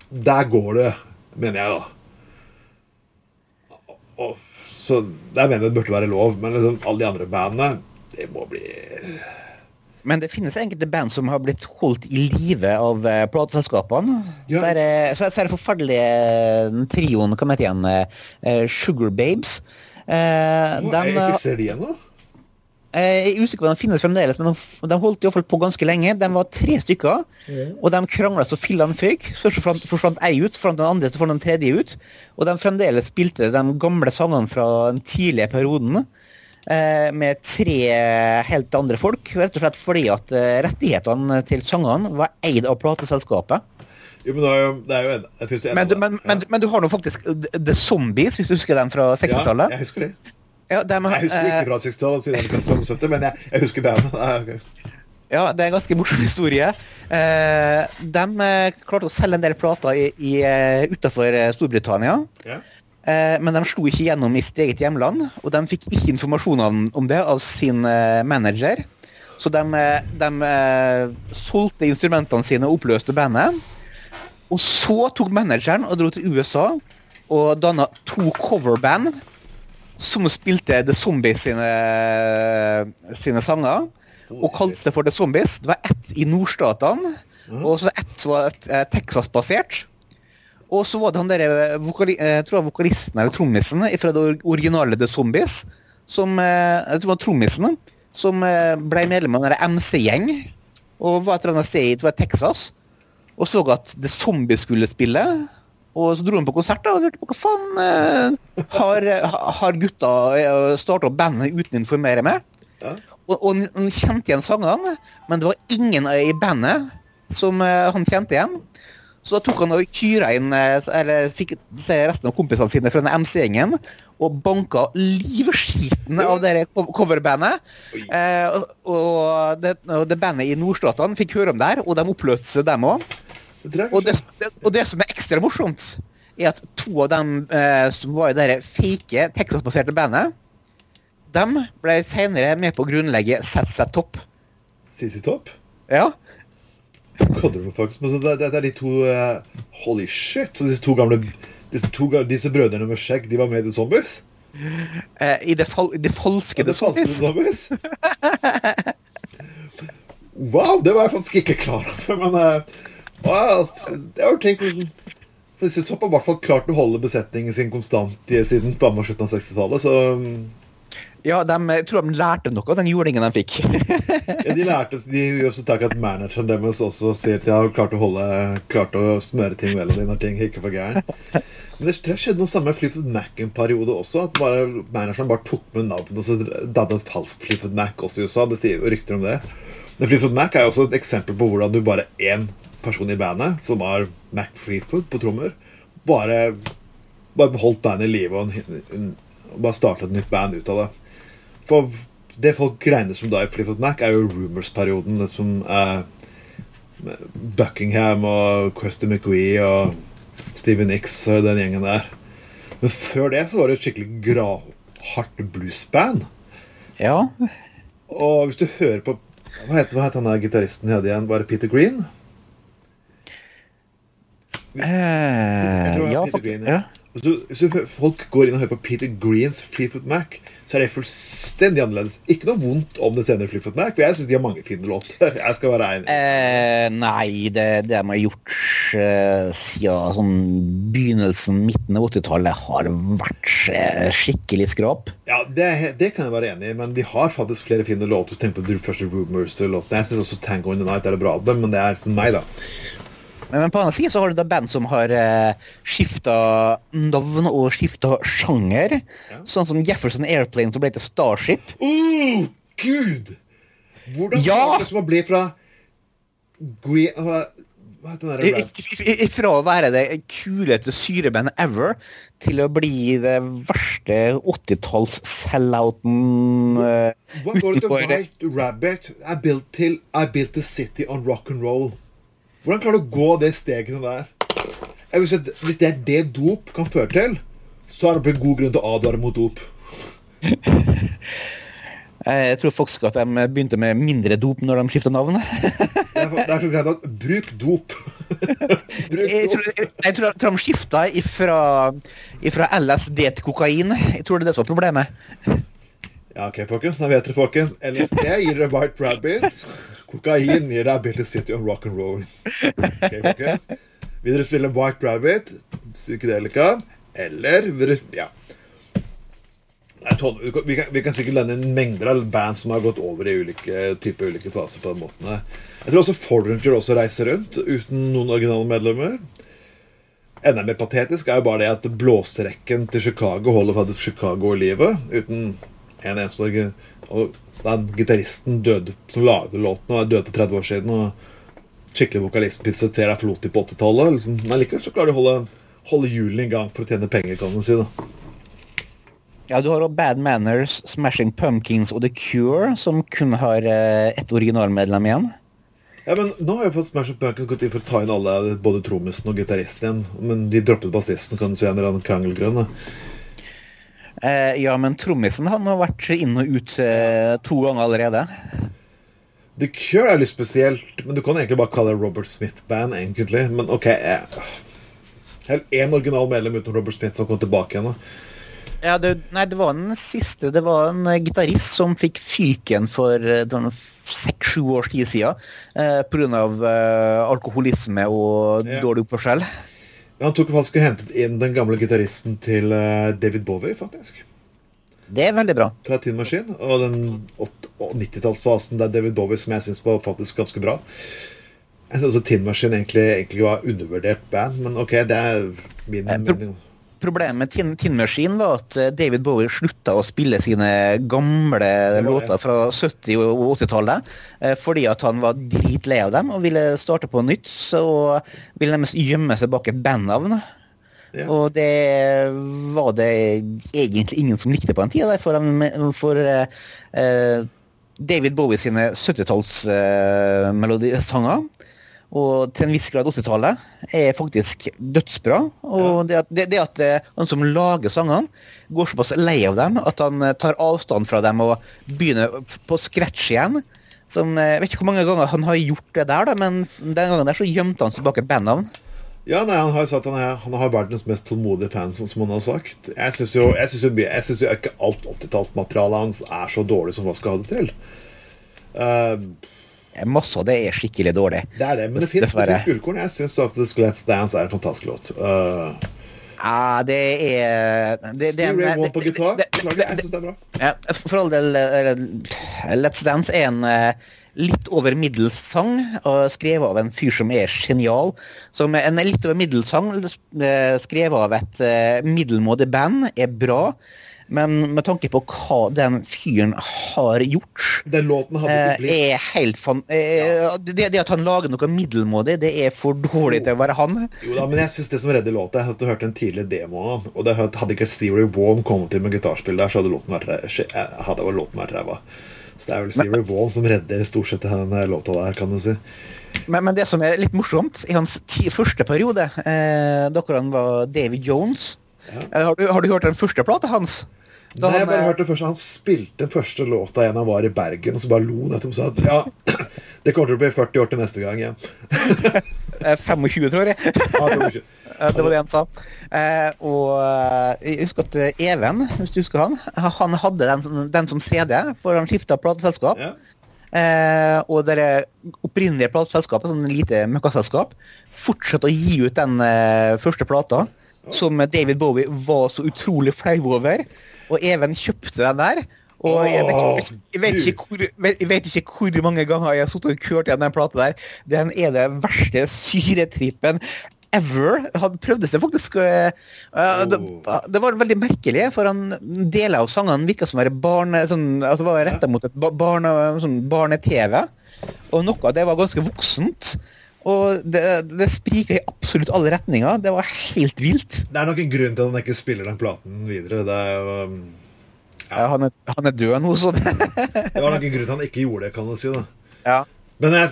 der går det, mener jeg, da. Så der mener jeg det burde være lov, men liksom, alle de andre bandene, det må bli men det finnes enkelte band som har blitt holdt i live av uh, plateselskapene. Ja. Så, er det, så, er det forferdelige eh, trioen, hva heter igjen, uh, Sugar Babes. Uh, de, jeg ser de igjen nå. Jeg er usikker på om de finnes fremdeles, men de holdt i hvert fall på ganske lenge. De var tre stykker, og de krangla så fillene føyk. Først forsvant ei ut, forsvant den andre, så forsvant den tredje ut. Og de fremdeles spilte de gamle sangene fra den tidlige perioden eh, med tre helt andre folk. Rett og slett fordi at eh, rettighetene til sangene var eid av plateselskapet. Jo, men, det er jo, en, en, men, du, men, men, men, du har nå faktisk The Zombies, hvis du husker den fra 60-tallet? Ja, jeg husker det. Ja, med, jeg husker ikke fra 60-tallet, siden jeg er 70, men jeg, jeg husker bandet. Okay. Ja, det er en ganske morsom historie. Eh, de eh, klarte å selge en del plater i, i, eh, utenfor Storbritannia. Ja. Men de slo ikke gjennom i sitt eget hjemland, og de fikk ikke informasjon om det av sin manager. Så de, de solgte instrumentene sine og oppløste bandet. Og så tok manageren og dro til USA og danna to coverband som spilte The Zombies sine, sine sanger. Og kalte det for The Zombies. Det var ett i nordstatene, og så ett som var eh, Texas-basert. Og så var det han der, eh, vokali, jeg eh, tror det var vokalisten eller trommisen fra det originale The Zombies, som jeg tror det var trommisen, som ble medlem av en MC-gjeng. Og var et eller annet sted i Texas. Og så at The Zombies skulle spille. Og så dro han på konsert og lurte på hva faen eh, har, har gutta eh, starta bandet uten å informere meg? Ja. Og, og, han kjente igjen sangene, men det var ingen i bandet som eh, han kjente igjen. Så da tok han og kyra inn eh, eller fikk se resten av kompisene sine fra den MC-gjengen og banka livskiten av det coverbandet. Eh, og, og, det, og det bandet i nordstatene fikk høre om det her, og de oppløste seg, dem òg. Og det, og det, som er ekstra morsomt, er at to av dem eh, som var i det fake Texas-baserte bandet, de ble senere med på å grunnlegge ZZ Topp. CC Topp? Ja. Faktisk? Men det, det, er de to uh, Holy shit! Så disse to gamle Disse, to, disse brødrene med skjegg, de var med i The Zombies? Uh, I det, fal, det falske ja, Zombies. zombies. wow! Det var jeg faktisk ikke klar over. Men uh, Wow, jeg har tenkt for Disse topp har i hvert fall klart å holde besetningen sin konstant siden slutten av 60-tallet, så um, Ja, de, jeg tror de lærte noe av den julingen de fikk. Ja, de lærte de gjør også takk at manageren deres også sier at de har klart å holde Klart å smøre ting vel når ting ikke var gærent. Men det, det skjedde noe samme Fleetwood Mac-periode også. At bare, manageren bare tok med navnet og så dannet falsk Flippet Mac også i USA. Det sier jo rykter om det. Men Flippet Mac er jo også et eksempel på hvordan du bare én person i bandet, som var Mac Fleetwood på trommer, bare, bare beholdt bandet i live og, en, bare startet et nytt band ut av det. For det folk regner som da i Fleetwood Mac, er jo Rumors-perioden. Som eh, Buckingham og Krusty McGree og Stevie Nicks og den gjengen der. Men før det så var det et skikkelig gravhardt bluesband. Ja. Og hvis du hører på Hva heter, hva heter han der gitaristen igjen? Var det Peter Green? Eh, ja, faktisk. Ja. Hvis, folk går inn og hører på Peter Greens Fleetwood Mac, så er det fullstendig annerledes. Ikke noe vondt om det senere Fleetwood Mac, for jeg syns de har mange fine låter. Jeg skal være enig. Eh, nei, det, det de har gjort eh, siden sånn begynnelsen, midten av 80-tallet, har vært eh, skikkelig skrap. Ja, det, det kan jeg være enig i, men de har faktisk flere fine låter. Tenk på den første Rumors-låten. Jeg syns også Tango in the Night er et bra album, men det er for meg, da. Men, på den annen siden så har du da band som har eh, skifta navn og skifta sjanger. Sånn som Jefferson Airplane som ble til Starship. Oh, Gud! Hvordan Ja! klarte det som å bli fra Green Hva heter den der? Fra å være det kuleste syrebandet ever til å bli det verste 80-talls sellouten uh, Hva går det til White Rabbit? I built, till, I built a city on rock and roll. Hvordan klarer du å gå det stegene der? Hvis det er det dop kan føre til, så er det en god grunn til å advare mot dop. Jeg tror faktisk at de begynte med mindre dop når de skifta navn. Det er, så greit at Bruk dop. Bruk Jeg tror, jeg, jeg tror de skifta ifra, ifra LSD til kokain. Jeg tror det er det som var problemet. Ja, ok, folkens. Da vet dere, folkens. LSD gir dere White Rabbit. Kokain gir deg Ability City on rock and roll. Vil dere spille White Rabbit, psykedelika, eller vil dere Ja. Vi kan- vi, kan, sikkert lende inn mengder av band som har gått over i ulike typer ulike faser på den måten. Jeg tror også Foreigner også reiser rundt uten noen originale medlemmer. Enda mer patetisk er jo bare det at blåserekken til Chicago holder faktisk Chicago i livet. Uten en eneste Og den gitaristen døde som lagde låten, og er død for 30 år siden. Og skikkelig vokalist Cetera forlot de på 80-tallet. Liksom, men likevel så klarer de å holde, holde hjulene i gang for å tjene penger, kan man si. da Ja, Du har Bad Manners, Smashing Pumpkins og The Cure, som kun har eh, ett originalmedlem igjen. Ja, men Nå har jo fått Smashing Pumpkins gått inn for å ta inn alle, både trommisen og gitaristen igjen. Men de droppet bassisten, kan du si, en eller annen krangelgrunn. da. Eh, ja, men trommisen han har vært inn og ut eh, to ganger allerede. The Cure er litt spesielt, men du kan egentlig bare kalle det Robert Smith-band, egentlig. Men OK eh, Helt én original medlem uten Robert Smith som kom tilbake igjen. Ja, det, nei, det var den siste. Det var en eh, gitarist som fikk fyken for seks-sju års tid siden eh, pga. Eh, alkoholisme og yeah. dårlig oppførsel. Han tok faktisk og hentet inn den gamle gitaristen til eh, David Bowie, faktisk. Det er veldig bra. Fra Tin Maskin. Og den 90-tallsfasen der David Bowie, som jeg syns var faktisk ganske bra. Jeg syns også Tin Maskin egentlig, egentlig var undervurdert band, men OK, det er min mening. pro- mening. Problemet med Tin, Tin Machine var at eh, David Bowie slutta å spille sine gamle låter fra 70- og 80-tallet eh, fordi at han var dritlei av dem og ville starte på nytt. Så ville de gjemme seg bak et bandnavn. Ja. Og det var det egentlig ingen som likte på den tida. For, for eh, David Bowie sine 70-tallsmelodisanger og til en viss grad 80-tallet, er faktisk dødsbra. Og det at, det, det at eh, han som lager sangene, går såpass lei av dem at han eh, tar avstand fra dem og begynner på scratch igjen. Som, eh, Jeg vet ikke hvor mange ganger han har gjort det der, da, men den gangen der så gjemte han seg bak et bandnavn. Ja, nei, Han har sagt han, er, han har verdens mest tålmodige fans, som han har sagt. Jeg syns jo, jeg synes jo, jeg synes jo ikke alt 80-tallsmaterialet hans er så dårlig som hva skal ha det til. Eh, Masse av det er skikkelig dårlig. det er det, men det fins gullkorn. Jeg syns at The Skelett's Dance er en fantastisk låt. Uh, Ja, det er det, det, det- på gitar. Beklager, jeg syns det er bra. Ja, for all del, eh, Let's Dance er en eh, litt over middels sang, skrevet av en fyr som er genial. Som en litt over middels sang, eh, skrevet av et middelmådig band, er bra. Men med tanke på hva den fyren har gjort Den låten hadde eh, ikke blitt er helt fan... Ja. det, det at han lager noe middelmådig, det er for dårlig til å være han. Jo da, men jeg synes det som redder låta at du hørte en tidlig demo av Og det hadde ikke Stevie Vaughan kommet til med gitarspill der, så hadde låten vært eh, hadde låten vært ræva. Så det er vel Stevie Vaughan som redder stort sett den låta der, kan du si. Men, men det som er litt morsomt, i hans ti, første periode, eh, da han var David Jones Ja. eh, har, du, har du hørt den første plata hans? Da Nei, jeg han, bare eh, hørte først Han spilte den første låta igjen han var i Bergen, og så bare lo han etterpå og sa at ja, det kommer til å bli 40 år til neste gang igjen. eh, 25, tror jeg. Det var Eh, Det han sa. Eh, og eh, jeg husker at eh, Even, hvis du husker han, han hadde den, som- den som CD, for han skifta plateselskap. ja. Eh, og det opprinnelige plateselskapet, sånn lite møkkaselskap, fortsatte å gi ut den eh, første plata, som David Bowie var så utrolig flau over. Og Even kjøpte den der. Og jeg vet, ikke- jeg, vet ikke hvor, jeg vet ikke hvor mange ganger jeg har sittet og kørt igjen den plata der. Den er det verste syretrippen ever. Han prøvde seg faktisk eh, det, det var veldig merkelig, for han deler av sangene virka som å være barne, sånn, at det var retta mot et ba- barne, sånn barne-TV. Og noe av det var ganske voksent. Og det, det spriker i absolutt alle retninger. Det var helt vilt. Det er nok en grunn til at han ikke spiller den platen videre. Det, er, jo, um, Ja, han, er, han er død nå, så det det var nok en grunn til at han ikke gjorde det, kan du si. da ja. Men jeg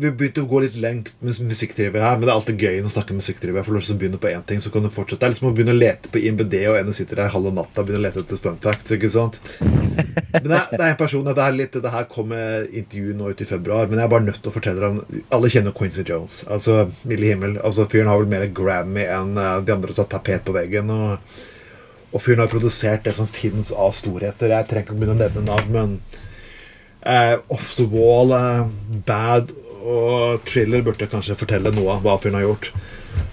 Vi begynte å gå litt lengt med musikktrivet her, men det er alltid gøy å snakke musikktrivet. Jeg får lyst til å begynne på én ting, så kan du fortsette. Det er liksom å begynne å lete på IMBD, og en sitter der halve natta og begynner å lete etter fun facts. ikke sant? Men det er, det er en person Det er litt, det her kommer intervju nå ut i februar, men jeg er bare nødt til å fortelle deg Alle kjenner Quincy Jones. Altså, Milde himmel. altså Fyren har vel mer Grammy enn eh, de andre som har tapet på veggen. og og fyren har produsert det som fins av storheter. Jeg trenger ikke å begynne å nevne navn, men eh, Off the Wall, eh, Bad og Thriller burde kanskje fortelle noe av hva fyren har gjort.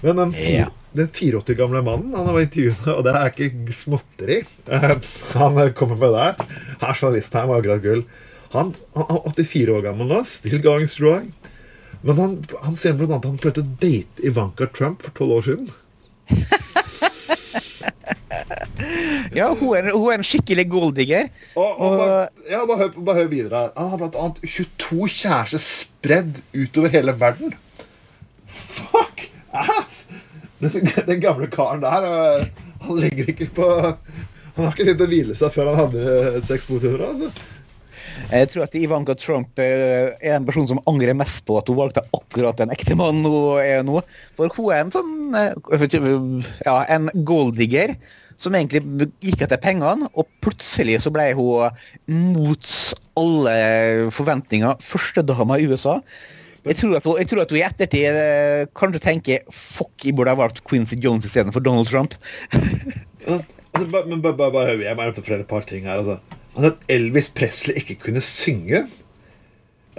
Men den, Ja. den 84 gamle mannen han var intervjuet, og det er ikke småtteri eh, Han kommer med der. Her journalisten her var akkurat gull. Han, han er 84 år gammel nå, still going strong. Men han, han sier annet at han prøvde å date Ivanka Trump for tolv år siden. ja hun, er, hun er en skikkelig golddigger. Og, og, Og- ja, bare, hør, bare hør videre her. Han har blant annet 22 kjærester spredd utover hele verden. Fuck ass! Den, den gamle karen der øh, Han legger ikke på Han har ikke tenkt å hvile seg før han havner i seks fot under. Altså. Jeg tror at Ivanka Trump er en person som angrer mest på at hun valgte akkurat den ektemann hun er nå. For hun er en sånn eh, ja, en golddigger som egentlig gikk etter pengene, og plutselig så ble hun mot alle forventninger førstedama i USA. Jeg tror, at jeg tror at hun i ettertid eh, kanskje tenker fuck, jeg burde ha valgt Quincy Jones istedenfor Donald Trump. Men, bare, bare, bare jeg må et par ting her. Altså. At Elvis Presley ikke kunne synge.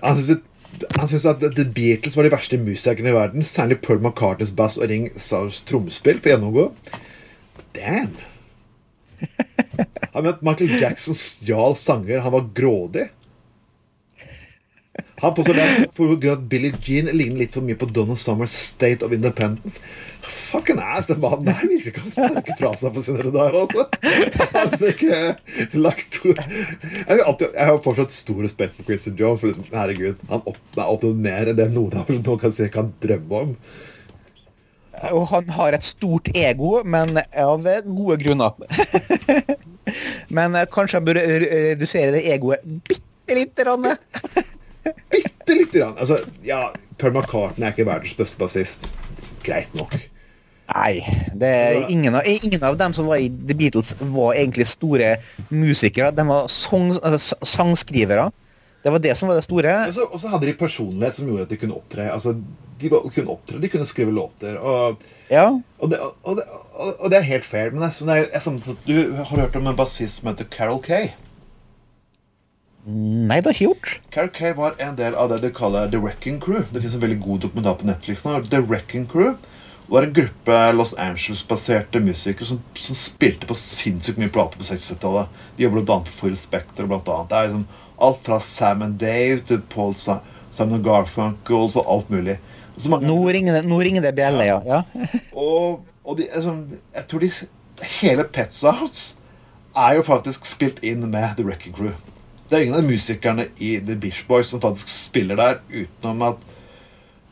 Han syntes at The Beatles var de verste musikerne i verden. Særlig Paul McCartneys bass og Ring Saus trommespill for å gjennomgå. Damn! Han mente Michael Jackson stjal sanger. Han var grådig. Han påstår det for at Billie Jean ligner litt for mye på Donald Summers State of Independence. Fucking ass, den mannen der virkelig kan sparke fra seg for sine dager, altså. altså ikke lagt jeg, alltid, jeg har fortsatt stor respekt for Christian Jones. For liksom, herregud, Han har oppnådd mer enn det noen av oss kan si kan drømme om. Og han har et stort ego, men av gode grunner. men kanskje han burde re- redusere det egoet bitte lite grann. Bitte lite grann. Altså, ja, Paul McCartney er ikke verdens beste bassist. Greit nok. Nei, det ingen, av, ingen av dem som var i The Beatles, var egentlig store musikere. De var song, altså, sangskrivere. Det var det som var det store. Og så- hadde de personlighet som gjorde at de kunne opptre. Altså, de kunne opptre, de kunne skrive låter. Og, Ja. og, det, og, det, og, det er helt fair. Men det er, som- det er, som du har hørt om en bassist som heter Carol Kay. Nei, det har ikke gjort. Carrie Kay var en del av det de kaller The Wrecking Crew. Det finnes en veldig god dokumentar på Netflix nå. The Wrecking Crew. Var en gruppe Los Angeles-baserte musikere som, som spilte på sinnssykt mye plater på 60-tallet. De jobber bl.a. på Full Spectre. Blant annet. Det er liksom alt fra Sam and Dave til Paul Sa Simon Garfunkles og alt mulig. Så mange- Nå ringer det, nå ringer det bjelle, ja. ja. og, og de, liksom, jeg tror de Hele Pets Sounds er jo faktisk spilt inn med The Wrecking Crew. Det er ingen av musikerne i The Bish Boys som faktisk spiller der, utenom at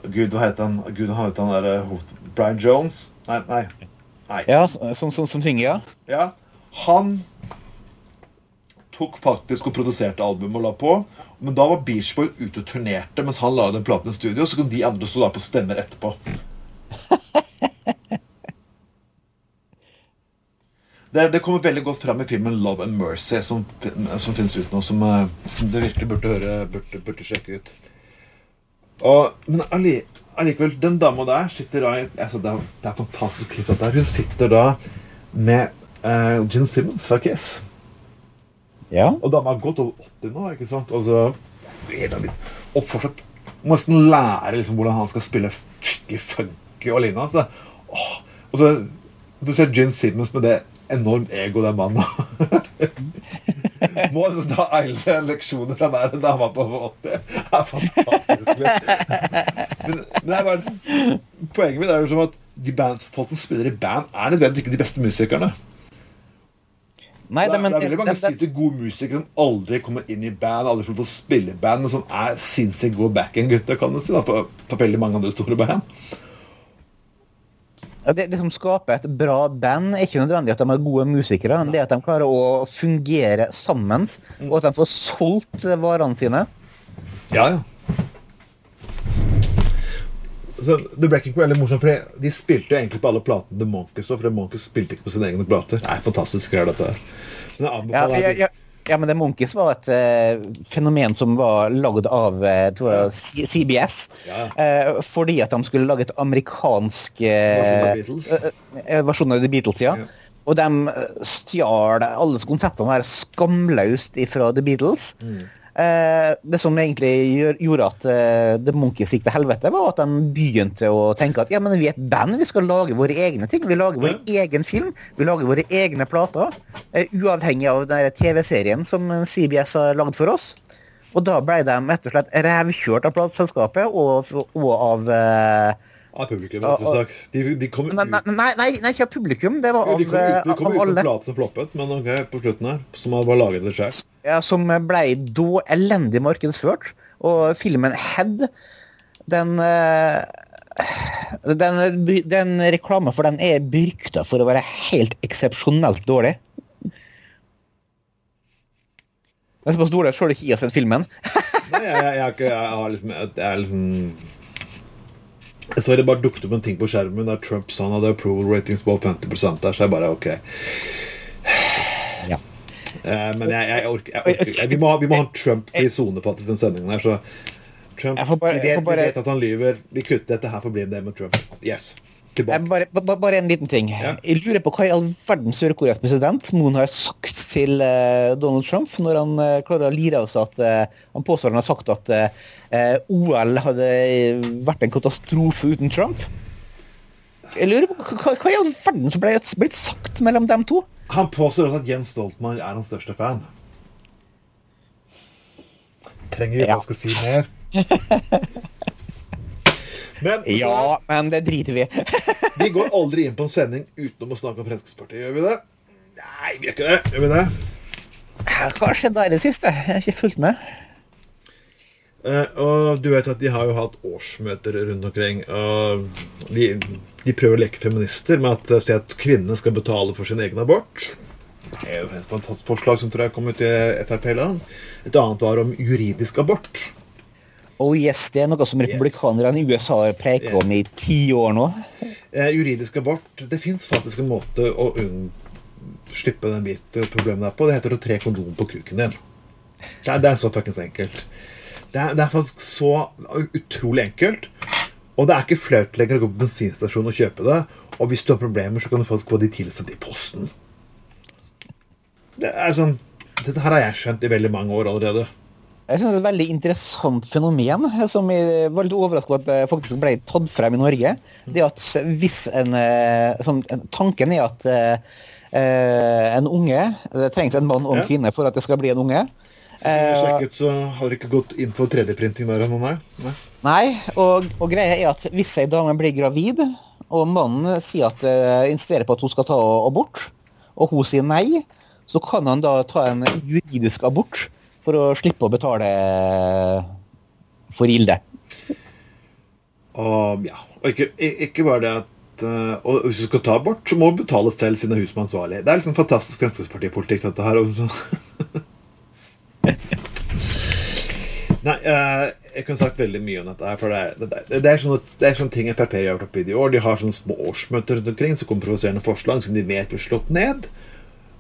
Gud, hva heter han? Gud, han heter han der, eh, Brian Jones? Nei, nei. nei. ja som, som, som synger, ja. Ja, han tok faktisk og produserte albumet og la på. Men da var Beach Boy ute og turnerte mens han la den platen i studio. Så kunne de andre stå da på stemmer etterpå. Det, det kommer veldig godt fram i filmen 'Love and Mercy', som, som finnes ut nå, som, eh, som du virkelig burde høre, burde, burde sjekke ut. Og, men allikevel, den dama der sitter da altså det, er, det er fantastisk klipp. Hun sitter da med uh, Gin Simmons fra Kiss. ja. Og dama har gått over 80 nå, ikke sant? Og så er litt oppfortsatt nesten lære liksom hvordan han skal spille skikkelig funky og lignende. Altså. Og så Du ser Gin Simmons med det enormt ego den mannen har. Må nesten ta alle leksjoner fra hver dame på 80. Det er fantastisk. Men, men det er bare, poenget mitt er jo som at de band, folk som spiller i band, er nødvendigvis ikke de beste musikerne. Nei, Det det, er, men det er veldig mange sinnssykt gode musikere som aldri kommer inn i band, aldri får lov til å spille i band, men som er sinnssykt gode backing-gutter, kan du si, da, på, på veldig mange andre store band. Det, det som skaper et bra band, er ikke nødvendig at de er gode musikere, men det at de klarer å fungere sammen, og at de får solgt varene sine. Ja, ja. Så The Breaking Crew er litt morsomt, for de spilte jo egentlig på alle platene The Monkeys, òg, for The Monkeys spilte ikke på sine egne plater. Er fantastisk greier, dette her. Men jeg anbefaler ja, ja, ja men The Monkeys var et uh, fenomen som var lagd av uh, tror jeg, CBS. Ja. Uh, fordi at de skulle lage et amerikansk Versjon av eh, eh, eh, The Beatles, ja. Ja. Og de eh, stjal alle konseptene her skamløst fra The Beatles. Mm. Eh, det som egentlig gjorde at eh, The Monkeys gikk til helvete, var at de begynte å tenke at ja, men vi er et band, vi skal lage våre egne ting. Vi lager vår egen film, vi lager våre egne plater. eh, uavhengig av den TV-serien som CBS har lagd for oss. Og da ble de rett og slett revkjørt av plateselskapet og, og av eh, Av publikum, rett og slett. De, de kom ut nei, nei, nei, ikke av publikum. Det var av, de kom ut, de eh, kom ut alle. plater som floppet, men ok, på slutten her, som hadde bare laget det selv. Ja, som ble da elendig markedsført. Og filmen Head, den eh, den, den reklama for den er berykta for å være helt eksepsjonelt dårlig. Den er såpass dårlig at sjøl ikke jeg har sett filmen. Nei, jeg, jeg, jeg, jeg har liksom Jeg er liksom Jeg så det bare dukket opp en ting på skjermen der Trump sa han hadde approval ratings på 50 der, så jeg bare ok. Ja. Eh, men jeg, jeg orker, jeg orker vi, må ha, vi må ha en Trump-fri sone faktisk den sendingen her, så Trump, bare- vi, vet, bare- vi vet at han lyver. Vi kutter dette her for å bli det med Trump. Yes. Bare, ba- bare en liten ting. Ja. Jeg lurer på hva i all verden Sør-Koreas president Moon har sagt til eh, Donald Trump når han eh, klarer å lire seg at eh, han påstår han har sagt at OL hadde vært en katastrofe uten Trump. Jeg lurer på hva, hva i all verden som ble blitt sagt mellom dem to? Han påstår også at Jens Stoltenberg er hans største fan. Trenger vi Ja. å skal si mer? Men Ja, men det driter vi i. vi går aldri inn på en sending utenom å snakke om Fremskrittspartiet. Gjør vi det? Nei, vi gjør ikke det. Gjør vi det? Hva skjedde der i det siste? Jeg har ikke fulgt med. Eh, og du vet at de har jo hatt årsmøter rundt omkring. Og de, de prøver å leke feminister med at, si at kvinnene skal betale for sin egen abort. Det er jo et fantastisk forslag som tror jeg kom ut i Frp-land. Et annet var om juridisk abort. Oh yes, Det er noe som republikanerne i USA har preiket om i ti år nå. Eh, juridisk abort Det fins faktisk en måte å slippe den bit problemet der på. Det heter å tre kondom på kuken din. Det er, det er så fuckings enkelt. Det er, det er faktisk så utrolig enkelt. Og det er ikke flaut lenger å gå på bensinstasjonen og kjøpe det. Og hvis du har problemer, så kan du faktisk få de tilsendt i posten. Det er sånn Dette her har jeg skjønt i veldig mange år allerede. Jeg synes det er et veldig interessant fenomen som jeg var litt overrasket over at det faktisk ble tatt frem i Norge. Det at hvis en sånn, Tanken er at eh, en unge Det trengs en mann og en kvinne for at det skal bli en unge. Så jeg Eh, sjekket, så har du ikke gått inn for 3D-printing der ennå, nei? nei? Nei, og, og greia er at hvis ei dame blir gravid, og mannen sier at uh, insisterer på at hun skal ta abort, og hun sier nei, så kan han da ta en juridisk abort for å slippe å betale for gilde. Og ja, og ikke, ikke bare det at uh, og hvis du skal ta abort, så må du betale selv siden hus med ansvarlig. Det er liksom fantastisk Fremskrittspartipolitikk, dette her. så- Nei, uh, jeg kunne sagt veldig mye om dette. for Det er, det er, det er, sånne, det er sånne ting Frp har gjort opp i de år. De har sånne små årsmøter rundt omkring som kommer provoserende forslag som de vet blir slått ned.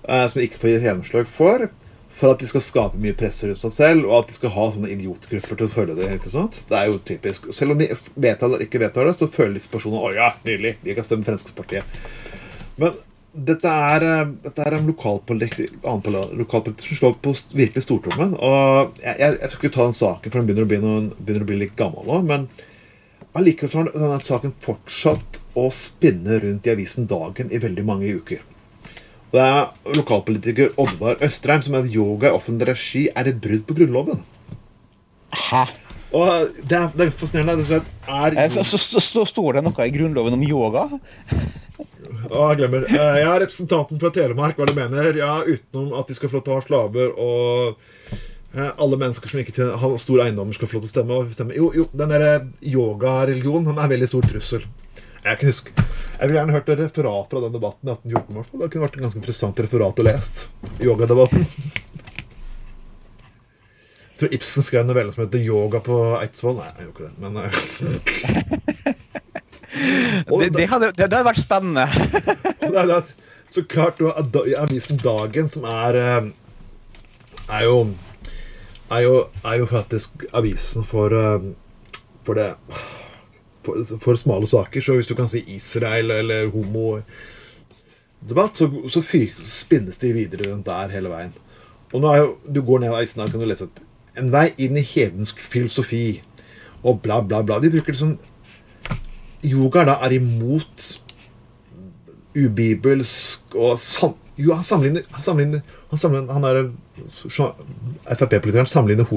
Uh, som de ikke får gjennomslag for. For at de skal skape mye press rundt seg selv, og at de skal ha sånne idiotgrupper til å følge det. ikke sant? Det er jo typisk. Selv om de vedtar eller ikke vedtar det, så føler disse personene å ja, nydelig, vi kan stemme Fremskrittspartiet. Men dette er, eh, dette er en lokalpolitikk, annen som slår på virkelig stortrommen. Og jeg, jeg, jeg skal ikke ta den saken, for den begynner å bli, noen, begynner å bli litt gammel nå. Men allikevel har denne saken fortsatt å spinne rundt i avisen Dagen i veldig mange uker. Det er lokalpolitiker Oddvar Østrheim som mener at yoga i offentlig regi er et brudd på Grunnloven. Hæ? Og det er, det er ganske fascinerende. Det er, er, Så, så, så, så står det noe i Grunnloven om yoga? Å, jeg glemmer. Eh, Ja, representanten fra Telemark, hva du mener. Ja, utenom at de skal få lov til å ha slaver og eh, alle mennesker som ikke har store eiendommer, skal få lov til å stemme. stemme. Jo, jo, den der yogareligionen den er en veldig stor trussel. Jeg kan huske Jeg ville gjerne hørt et referat fra den debatten i 1814. i hvert fall. Det kunne vært en ganske interessant referat å lest. Yogadebatten. Jeg tror Ibsen skrev en novelle som heter 'Yoga på Eidsvoll'. Nei, jeg gjorde ikke det, men eh, Det, det, hadde, det, hadde vært spennende. Så klart du har avisen Dagen, som er eh, er jo er jo, er jo faktisk avisen for eh, for det for, for smale saker. Så hvis du kan si Israel eller homodebatt, så, så spinnes de videre rundt der hele veien. Og nå er jo, Du går ned av avisen og kan du lese at en vei inn i hedensk filosofi og bla, bla, bla. De bruker det sånn Yoga da er imot ubibelsk og sam, Jo, han sammenligner Han sammenligner Han, sammenligner, han er Frp-politikeren sammenligner,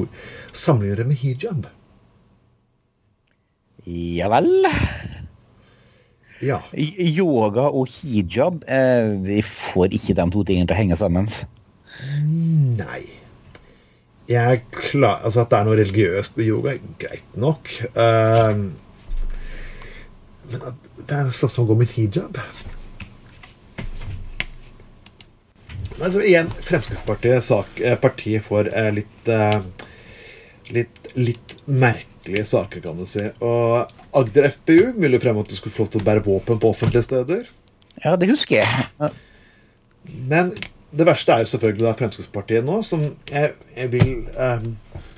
sammenligner det med hijab. Ja vel. Ja. Yoga og hijab eh, De får ikke de to tingene til å henge sammen. Nei. Jeg klar Altså, at det er noe religiøst med yoga, greit nok. Ehm, men at det er sånn som å gå med hijab Altså, igjen, Fremskrittspartiet sak, eh, partiet for eh, litt, eh, litt Litt merkelige saker, kan du si. Og Agder FPU ville fremme at du skulle få lov til å bære våpen på offentlige steder. Ja, det husker jeg. Men det verste er jo selvfølgelig da Fremskrittspartiet nå, som jeg, jeg vil eh,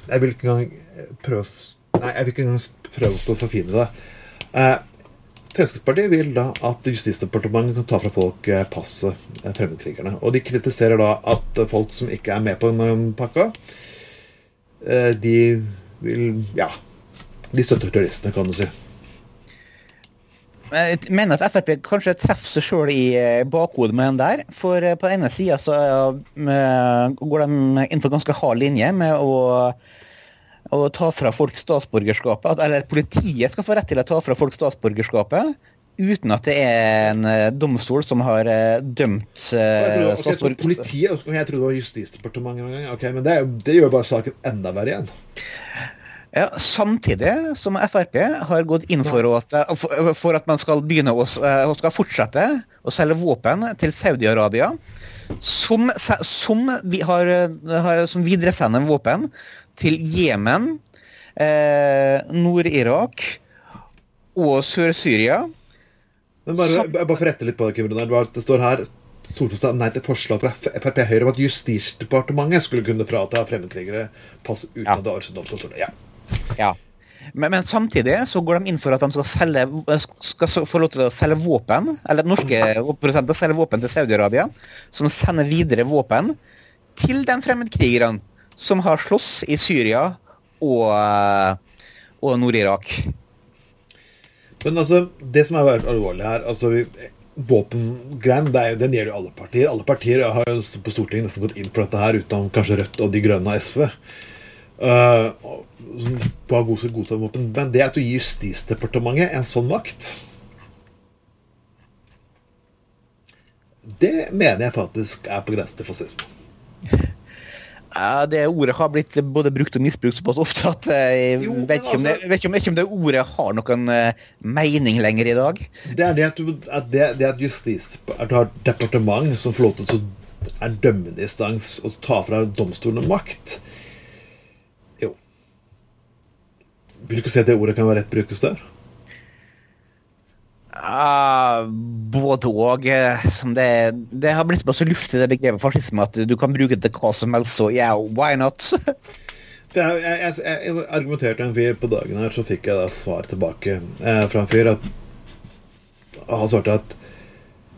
Jeg vil ikke engang prøve Nei, jeg vil ikke engang prøve å forfine det. Fremskrittspartiet vil da at Justisdepartementet kan ta fra folk eh, passet, eh, fremmedkrigerne. Og de kritiserer da at folk som ikke er med på denne pakka, eh, de vil Ja. De støtter terroristene, kan du si. Jeg mener at Frp kanskje treffer seg sjøl i bakhodet med den der. For på den ene sida så går de inn for ganske hard linje med å, å ta fra folk statsborgerskapet. Eller politiet skal få rett til å ta fra folk statsborgerskapet uten at det er en eh, domstol som har eh, dømt statsborgerskapet. eh, trodde, ok, så statsborger... politiet, og jeg trodde det var Justisdepartementet en gang. Ok, Men det, jo- det gjør bare saken enda verre igjen. Ja, samtidig som Frp har gått inn for at, for- at man skal begynne å, skal fortsette å selge våpen til Saudi-Arabia, som, som, vi har, har, som videresender våpen til Jemen, eh, Nord-Irak og Sør-Syria. Men bare, Sam- bare for rette litt på det, Kim det står her Stortinget nei til forslag fra Frp Høyre om at Justisdepartementet skulle kunne frata fremmedkrigere pass uten Ja. det var domstol. Ja. Ja. Men, men samtidig så går de inn for at de skal, selge, skal få lov til å selge våpen, eller norske produsenter selger våpen til Saudi-Arabia, som sender videre våpen til de fremmedkrigerne som har slåss i Syria og, eh, og Nord-Irak. Men altså, det som er alvorlig her altså, vi, Våpengreien den gjelder jo alle partier. Alle partier har jo på Stortinget nesten gått inn for dette her, utenom kanskje Rødt og De Grønne og SV. Uh, som god godta våpen. Men det at du gir Justisdepartementet en sånn makt Det mener jeg faktisk er på grensen til fascisme. Ja, det ordet har blitt både brukt og misbrukt såpass ofte at jeg Jo, vet ikke, om det, altså- vet, ikke om, vet ikke om det ordet har noen eh, mening lenger i dag. Det er det at, du, at, det, det at justis At du har departement som får lov til å er dømmende instans og ta fra domstolene makt. Jo Vil du ikke si at det ordet kan være rett brukes der? Ja, både og. eh, Det, det har blitt bare så luftig det begrepet fascisme at du kan bruke det til hva som helst, så ja, why not? For jeg, jeg, jeg, argumenterte en fyr på dagen her, så fikk jeg da svar tilbake eh, fra en fyr at Han svarte at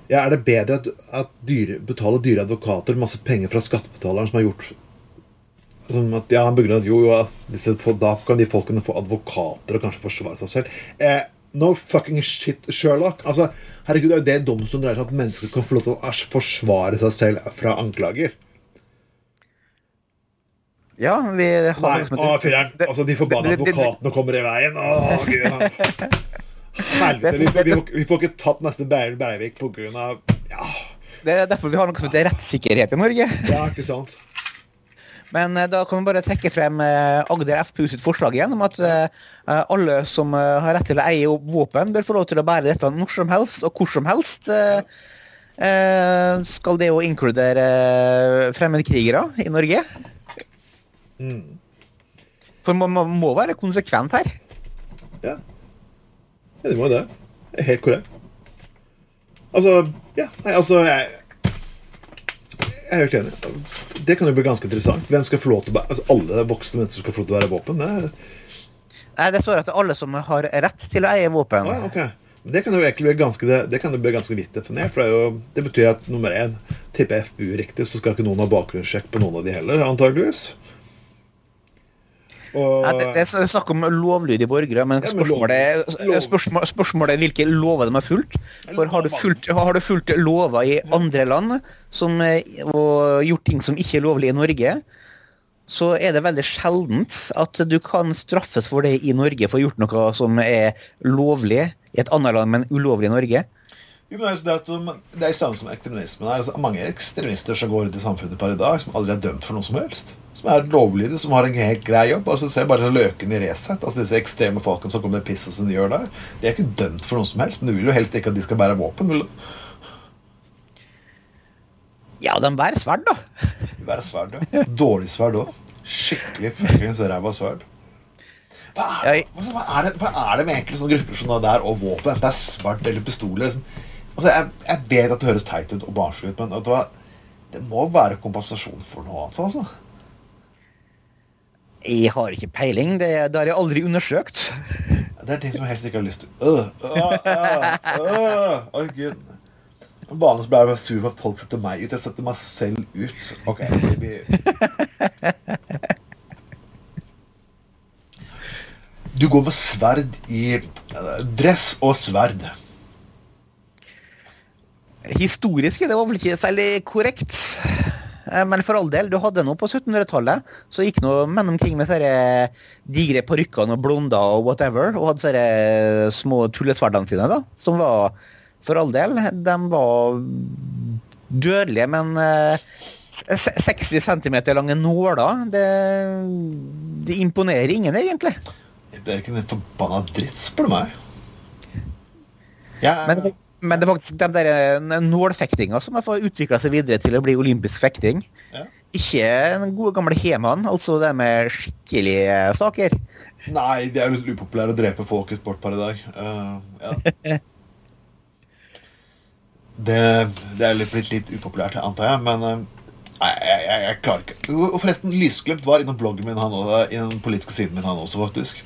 ja, er det bedre at, at dyre, betaler dyre advokater masse penger fra skattebetaleren som har gjort som at, ja, Han begrunnet at jo, jo, disse, da kan de folkene få advokater og kanskje forsvare seg selv. Eh, no fucking shit, Sherlock. Altså, herregud, Det er jo det domstolen dreier seg om, at mennesker kan få lov til å forsvare seg selv fra anklager. Ja, vi har Nei, noe som å, filler'n. Altså, de forbanna advokatene kommer i veien. Å, gud. Helvete. Vi, vi, vi får ikke tatt neste Beirut Breivik av Ja, Det er derfor vi har noe som heter rettssikkerhet i Norge. ja ikke sant? Men eh, da kan vi bare trekke frem eh, Agder FPU sitt forslag igjen om at eh, alle som har rett til å eie våpen, bør få lov til å bære dette når som helst og hvor som helst. Skal det jo inkludere fremmedkrigere i Norge? For man, må være konsekvent her. Ja. ja det må jo det. Helt korrekt. Altså Ja, nei, altså Jeg, jeg er helt enig. Det kan jo bli ganske interessant. Hvem skal få lov til å bære altså, Alle voksne mennesker skal få lov til å bære våpen? Det er, Nei, Det står at alle som har rett til å eie våpen. Ah, ja, ok. Det kan jo egentlig bli ganske, det, det kan jo bli ganske vidt definert. For det, er jo, det betyr at nummer én Tipper FBU riktig, så skal ikke noen ha bakgrunnssjekk på noen av de heller, antageligvis. Og Ja, det, det er snakk om lovlydige borgere, men Ja, men spørsmålet, lov- spørsmål, spørsmålet er hvilke lover de har fulgt. For har du fulgt, har du fulgt lover i andre land som, og gjort ting som ikke er lovlig i Norge, så er det veldig sjeldent at du kan straffes for det i Norge for å ha gjort noe som er lovlig i et annet land, men ulovlig i Norge. Jo, men det, er, som, det er jo samme som ekstremismen er. Altså, mange ekstremister som går ut i samfunnet per i dag, som aldri er dømt for noe som helst. Som er lovlydige, som har en helt grei jobb. Altså, Se bare løken i Resett. Altså, disse ekstreme folkene som kommer med pisset som de gjør der. De er ikke dømt for noe som helst, men du vil jo helst ikke at de skal bære våpen. Vil du? Ja, de bærer sverd, da. Bærer sverd, ja. Dårlig sverd òg. Skikkelig fuckings ræva sverd. Hva er, altså, hva, er det, hva er det med enkelte sånne grupper som det der og våpen? Enten det er sverd eller pistoler. Liksom. Altså, jeg, jeg vet at det høres teit ut og barnslig ut, men hva? det må være kompensasjon for noe annet. altså. Jeg har ikke peiling. Det, det har jeg aldri undersøkt. Det er ting som jeg helst ikke har lyst til. Øh, øh, øh, øh. Gud. Så ble jeg sur for at folk setter meg ut. Jeg setter meg selv ut. Ok, baby. Du går med sverd i eh, dress og sverd. Historisk er det var vel ikke særlig korrekt. Eh, Men for all del, du hadde noe på 1700-tallet. Så gikk noe menn omkring med sånne digre parykkene og blonder og whatever, og hadde sånne små tullesverdene sine, da. Som var, for all del, de var dødelige, men eh, 60 cm lange nåler, det, det imponerer ingen, egentlig. Det er ikke en forbanna dritt, spør du meg. Jeg, Men, men det er faktisk de der eh, nålfektinga som har utvikla seg videre til å bli olympisk fekting. Ja. Ikke den gode gamle hemaen, altså det med skikkelige saker. Nei, det er jo litt upopulært å drepe folk i sport per i dag. Uh, ja. det, det er litt, blitt litt upopulært, antar jeg, men uh, Nei, jeg, jeg, jeg klarer ikke. Og forresten, Lysglimt var innom bloggen min, han også, i den politiske siden min, han også, faktisk.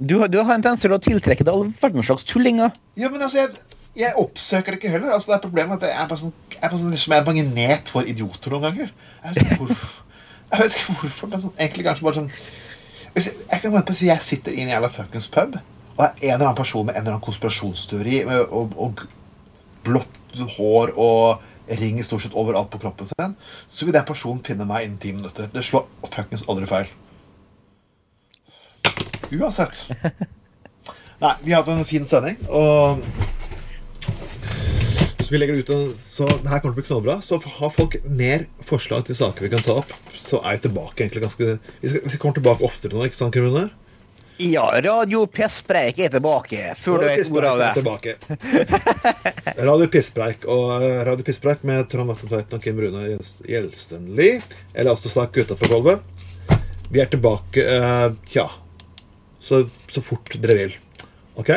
Du, du har en tendens til å tiltrekke deg all verdens slags tullinger. Ja, men altså, jeg, jeg oppsøker det ikke heller. Altså, det er problemet at jeg er bare sånn, jeg er bare sånn, som jeg er magnet for idioter noen ganger. Jeg er sånn, hvor, Jeg vet ikke hvorfor, men sånn, egentlig kanskje bare sånn jeg, jeg kan vente på si jeg sitter i en jævla fuckings pub, og er en eller annen person med en eller annen konspirasjonsteori med, og, og blått hår og ring stort sett overalt på kroppen sin, så vil den personen finne meg innen ti minutter. Det slår fuckings aldri feil. Uansett. Nei, vi har hatt en fin sending, og vi legger det ut Så det her kommer til å bli knallbra. Så har folk mer forslag til saker vi kan ta opp, så er jeg tilbake egentlig ganske Vi, skal, vi kommer tilbake oftere nå, ikke sant, Krone? Ja, Radio Pisspreik er tilbake, før du vet ordet av det. Radio Pisspreik og eh, Radio Pisspreik med Trond Vatten Tveiten og Kim Rune Gjelstenli. Eller altså sagt gutta på gulvet. Vi er tilbake, uh, tja Så, så fort dere vil. OK?